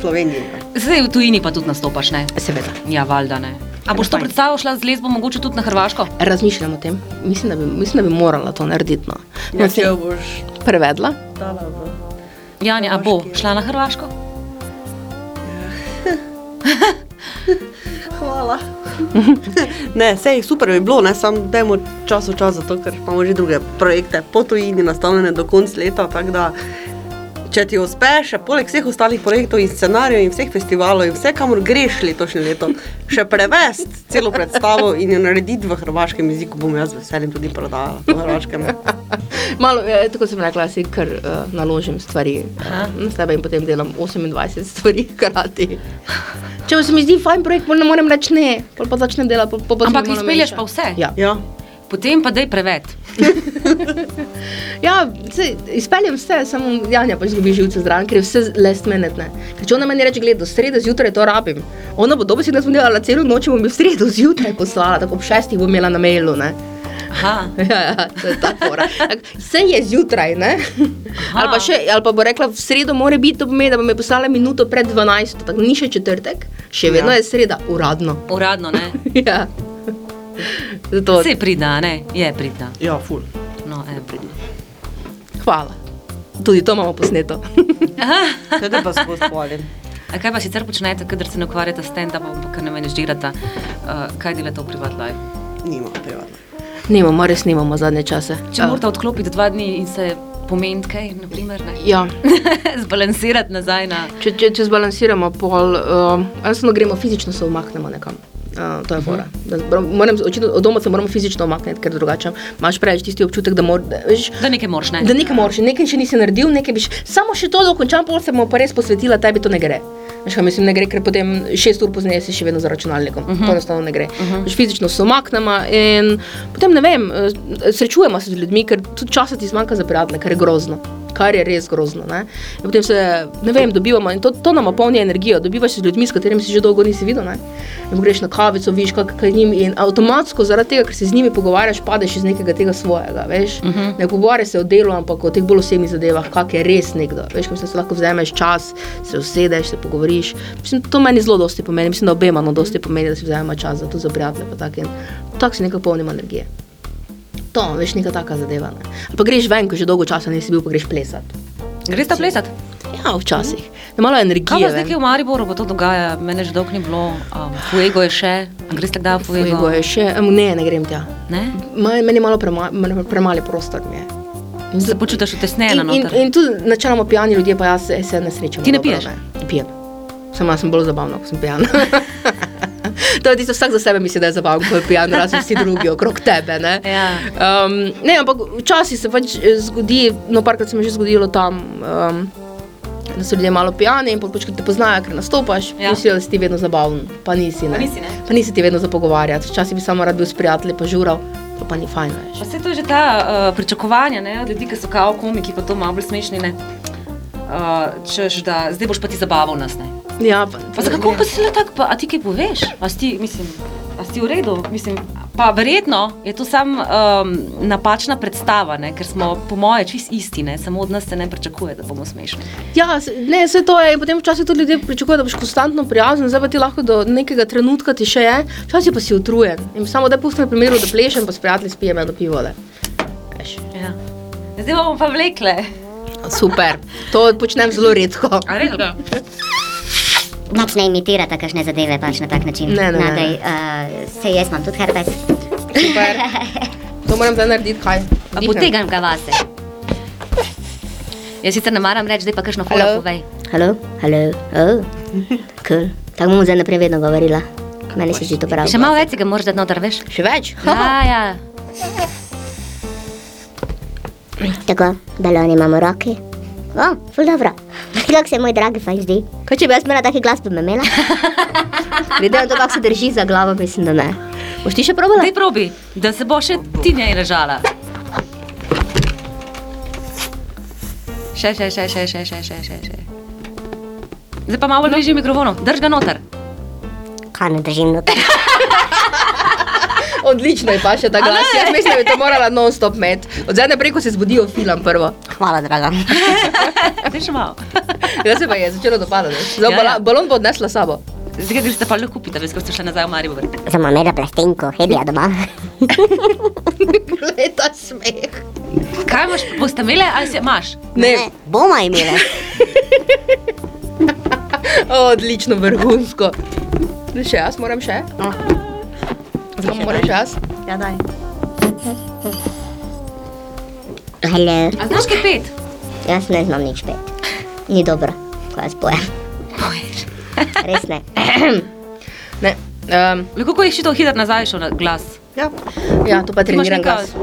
Speaker 4: Sloveniji.
Speaker 2: Zdaj v tujini pa tudi nastopaš, ne?
Speaker 3: Seveda.
Speaker 2: Ja, valjda ne. A boš to predstavo šla z lesbo mogoče tudi na Hrvaško?
Speaker 3: Razmišljam o tem, mislim, da bi, mislim, da bi morala to narediti. No.
Speaker 4: Ja, če jo boš
Speaker 3: prevedla.
Speaker 4: dala v...
Speaker 2: Janja, a bo šla na Hrvaško?
Speaker 4: Hvala. ne, sej super bi bilo, ne samo dajmo čas v čas, zato ker imamo že druge projekte po tujini nastavljene do konca leta. tako da, Če ti uspe, še poleg vseh ostalih projektov in scenarijev in vseh festivalov in vse, kamor greš letošnje leto, še prevesti celo predstavo in jo narediti v hrvaškem jeziku, bom jaz z veseljem tudi prodala po hrvaškem.
Speaker 3: Malo, eh, tako sem rekla, si kar uh, naložim stvari uh, na sebe in potem delam 28 stvari hkrati. Če se mi zdi fajn projekt, pol ne morem reči ne, pol pa začnem delati. Pa se
Speaker 2: Ampak izpelješ pa vse.
Speaker 3: Ja,
Speaker 4: Ja,
Speaker 2: Potem pa daj preved.
Speaker 3: ja se, izpeljem vse, samo Janja pač zgubi živce zraven, ker je vse last minute. Ker če ona meni reče, gled, do srede zjutraj to rabim, ona bo sem delala celo noč, bom jo v sredo zjutraj poslala, tako ob šestih bom imela na mailu. Ne.
Speaker 2: Aha.
Speaker 3: Ja, ja, to je ta fora. Vse je zjutraj, ne? Ali pa, še, ali pa bo rekla, v sredo mora biti, to pomeni, da bo me poslala minuto pred 12, tako ni še četrtek, še vedno
Speaker 4: ja.
Speaker 3: je sreda, uradno.
Speaker 2: Uradno, ne?
Speaker 3: Ja. Zato,
Speaker 2: Vse pridna, ne? Je pridna.
Speaker 4: ja, ful.
Speaker 2: No, je pridna.
Speaker 3: hvala. Tudi to imamo posneto.
Speaker 4: Sedaj pa skozi hvalim.
Speaker 2: A kaj pa sicer počnete, kadar se ne ukvarjate s stand-upom, pa kar ne menedžirate? Uh, kaj delate v privat life?
Speaker 4: Nima privatno.
Speaker 3: Nimamo, res nimamo zadnje čase.
Speaker 2: Če morate odklopiti dva dni in se pomeniti kaj, naprimer, ne?
Speaker 3: Ja,
Speaker 2: zbalansirati nazaj na.
Speaker 3: če, če, če zbalansiramo, pol, uh, enostavno gremo fizično, se umaknemo nekam. Uh, to je fora. Da moram- očitno, od doma se moramo fizično umakniti, ker drugače imaš preveč tisti občutek, da moraš.
Speaker 2: Da nekaj moraš, ne?
Speaker 3: Da nekaj moraš, nekaj še nisi naredil, nekaj biš, samo še to dokončam, pol se bomo pa res posvetila, tebi to ne gre. Veš, kaj mislim, ne gre, ker potem šest ur pozneje si še vedno za računalnikom. Uh -huh. To enostavno ne gre. Uh -huh. Fizično se umaknemo in potem ne vem, eh, srečujemo se z ljudmi, ker tudi časa ti zmanjka za prijatelje, kar je grozno. Kar je res grozno. Ne? In potem se, ne vem, dobivamo in to, to nam polni energijo. Dobivaš se z ljudmi, s katerimi si že dolgo nisi videl. Ne? In greš na kavico, viš, kaj je njim in avtomatsko zaradi tega, ker se z njimi pogovarjaš, padeš iz nekega tega svojega. Veš? Uh -huh. Ne pogovarjaš se o delu, ampak o teh bolj osebnih zadevah, kak je res nekdo. Veš, ko se lahko vzameš čas, se usedeš, se pogovoriš. Mislim, to meni zelo dosti pomeni, mislim, da obema no dosti pomeni, da si vzamemo čas za to za prijatelje. pa tak. In Tako si nekako polnimo energije. To, veš, neka taka zadeva. Ne? Ali Pa greš ven, ko že dolgo časa nisi bil, pa greš plesati.
Speaker 2: Greš ta plesati?
Speaker 3: Ja, včasih. Da malo
Speaker 2: Kaj
Speaker 3: energije.
Speaker 2: pa zdaj,
Speaker 3: ven.
Speaker 2: ki v Mariboru bo to dogaja? Mene že dolgo ni bilo. Um, Fuego je še, a greš kdaj v Fuego?
Speaker 3: Fuego je še, em, ne, ne grem tja.
Speaker 2: Ne?
Speaker 3: Meni je malo prema, premali prostor. Mi je. In,
Speaker 2: Se počutiš utesnjena
Speaker 3: in, in,
Speaker 2: noter?
Speaker 3: in tudi načeloma pijani ljudje, pa jaz se, se ne srečam.
Speaker 2: Ti ne
Speaker 3: dobro,
Speaker 2: piješ?
Speaker 3: Ne pijem. Samo jaz sem bolj zabavna, ko sem pijana. to je tisto, vsak za sebe misli, da je zabavno, ko je pijan, razen vsi drugi okrog tebe. Ne?
Speaker 2: Ja.
Speaker 3: Um, ne, ampak včasih se pač eh, zgodi, no, parkrat se mi je že zgodilo tam. Um, Da so ljudje malo pijani in pač, ko te poznajo, ker nastopaš,
Speaker 2: Ja.
Speaker 3: mislijo, da si ti vedno zabaven, pa nisi. Ne?
Speaker 2: Pa nisi, ne?
Speaker 3: Pa nisi ti vedno za pogovarjati. Včasih bi samo rad bil s prijatelji, pa žural, to pa ni fajn. Veš.
Speaker 2: Pa se to je že ta uh, pričakovanja ne, od ljudi, ki so kao komiki, pa to malo bolj smešni. Ne? Uh, češ, da zdaj boš pa ti zabaval nas. Ne?
Speaker 3: Ja, pa,
Speaker 2: Pa za kako pa si le tako, pa, a ti kaj poveš? A si, mislim, a si v redu? Mislim, pa verjetno je to samo um, napačna predstava, ne? ker smo po moje čist isti, ne? samo od nas se ne pričakuje, da bomo smešni.
Speaker 3: Ja, ne, vse to je. In potem včasih tudi ljudje pričakujejo, da boš konstantno prijazen, zdaj pa ti lahko do nekega trenutka ti še je, včasih pa si utrujen. In samo da pustim na primeru, da plešem, pa s prijatelji spijem eno pivo.
Speaker 2: Ja. Zdaj bomo pa vlekle.
Speaker 3: Super, to počnem zelo redko.
Speaker 2: A res?
Speaker 5: Noč ne imitirate kakšne zadeve pač na tak način.
Speaker 3: Ne, ne, ne.
Speaker 5: Nadej, uh, se jaz imam tudi herpes.
Speaker 3: Super. To moram zdaj narediti, kaj? Dihnem.
Speaker 2: potegam ga vase. Jaz sicer ne maram reči, zdaj pa kakšno
Speaker 3: Halo?
Speaker 2: povej.
Speaker 5: Halo, halo, oh, cool. Tako bomo zdaj naprej vedno govorila. Meni se zdi to prav.
Speaker 2: Še malo več si ga moraš dati noter, veš?
Speaker 3: Še več?
Speaker 2: Ja, ja.
Speaker 5: Tako, balon imamo v roki. O, ful dobro. Kako se moj dragi fajn zdi? Kaj če bi jaz imela taki glas, bi me imela? Glede na to, kako se drži za glavo, mislim, da ne. Boš ti še probala?
Speaker 2: Daj probi, da se bo še ti njej režala. Še, še, še, še, še, še, še, še, še. Zdaj pa malo bližje mikrofonu, drž ga noter.
Speaker 5: Kaj ne držim noter?
Speaker 3: Odlično je pa še ta glas. Jaz mislim, da bi to morala non-stop imeti. Od zdaj naprej, ko se zbudijo film prvo.
Speaker 5: Hvala, draga.
Speaker 2: Daj še malo.
Speaker 3: Zdaj se pa je začelo dopadati. Zdaj
Speaker 2: Ja, ja.
Speaker 3: balon bo odnesla sabo.
Speaker 2: Zdaj greste pa le kupiti, veš, ko ste šli nazaj v Maribor.
Speaker 5: Za mamela plastenko, helija doma.
Speaker 3: Leta smeh.
Speaker 2: Kaj imaš, boste imeli ali si imaš?
Speaker 3: Ne,
Speaker 5: Bomo imeli.
Speaker 3: odlično, vrhunsko. Ne, Še jaz moram še? Zdaj pa moram še jaz.
Speaker 5: Ja, daj. Hello.
Speaker 2: A znaš kaj pet?
Speaker 5: Jaz ne znam nič pet. Ni dobro, ko jaz pojem. Res ne.
Speaker 3: Ne. Um,
Speaker 2: Le kako je še to hitro nazaj šel na glas?
Speaker 4: Ja.
Speaker 3: ja, to pa treniram
Speaker 2: neka-
Speaker 3: glas.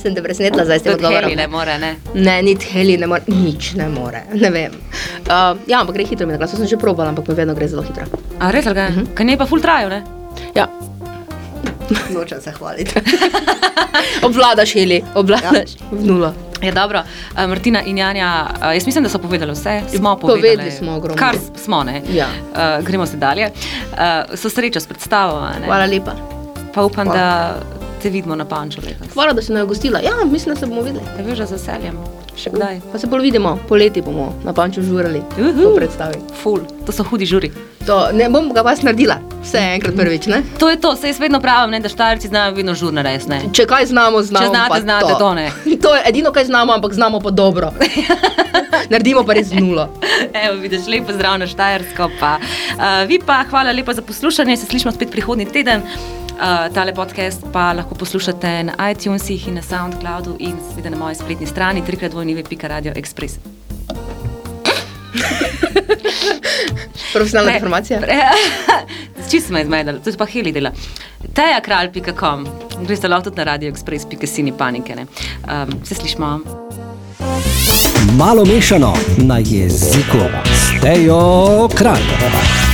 Speaker 3: Sem te presenetila zdaj s tem
Speaker 2: Tudi Heli
Speaker 3: odgovorom.
Speaker 2: ne more, ne?
Speaker 3: Ne, niti heli ne more, nič ne more, ne vem. Uh, ja, ampak gre hitro mi na glas, to sem že probala, ampak mi vedno gre zelo hitro.
Speaker 2: A res, ali kaj?
Speaker 3: Mhm.
Speaker 2: Kaj ne pa ful trajo, ne?
Speaker 3: Ja. Nočem se hvaliti. obvladaš heli, obvladaš ja. v nulo.
Speaker 2: Ja, dobro. Uh, Martina in Janja, uh, jaz mislim, da so povedali vse. Smo povedali,
Speaker 3: Povedali smo ogromno.
Speaker 2: Kar smo, ne?
Speaker 3: Ja.
Speaker 2: Uh, gremo se dalje. Uh, so srečo s predstavo, a ne?
Speaker 3: Hvala lepa.
Speaker 2: Pa upam,
Speaker 3: Hvala.
Speaker 2: da te vidimo na panču letos.
Speaker 3: Hvala, da si me gostila. Ja, mislim, da se bomo videli.
Speaker 2: Te veš, da z veseljem. Še kdaj?
Speaker 3: Pa se bolj vidimo, poleti bomo na panču žurali.
Speaker 2: Uhu.
Speaker 3: To predstavi.
Speaker 2: Ful, to so hudi žuri.
Speaker 3: To, ne bom ga vas naredila, vse enkrat prvič, ne?
Speaker 2: To je to, se jaz vedno pravim, ne, da štajerci znajo vedno žurne res, ne.
Speaker 3: Če kaj znamo, znamo.
Speaker 2: Če znate, znate, to ne.
Speaker 3: to je edino, kaj znamo, ampak znamo pa dobro. Naredimo pa res nulo.
Speaker 2: Evo, vidiš, lepo zdrav na Štajersko. Pa. Uh, vi pa hvala lepa za poslušanje, se slišimo spet prihodnji teden. Uh, tale podcast pa lahko poslušate na iTunesih in na SoundCloudu in seveda na moji spletni strani trikratvojnive.radio express.
Speaker 3: Profesionalna informacija.
Speaker 2: Čisto smo izmedali, to je pa heli dela. Tejakralj.com, greste lahko tudi na radioexpress.sini panike. ne. Um, se slišimo.
Speaker 1: Malo mešano na jeziku. Stejo kralj.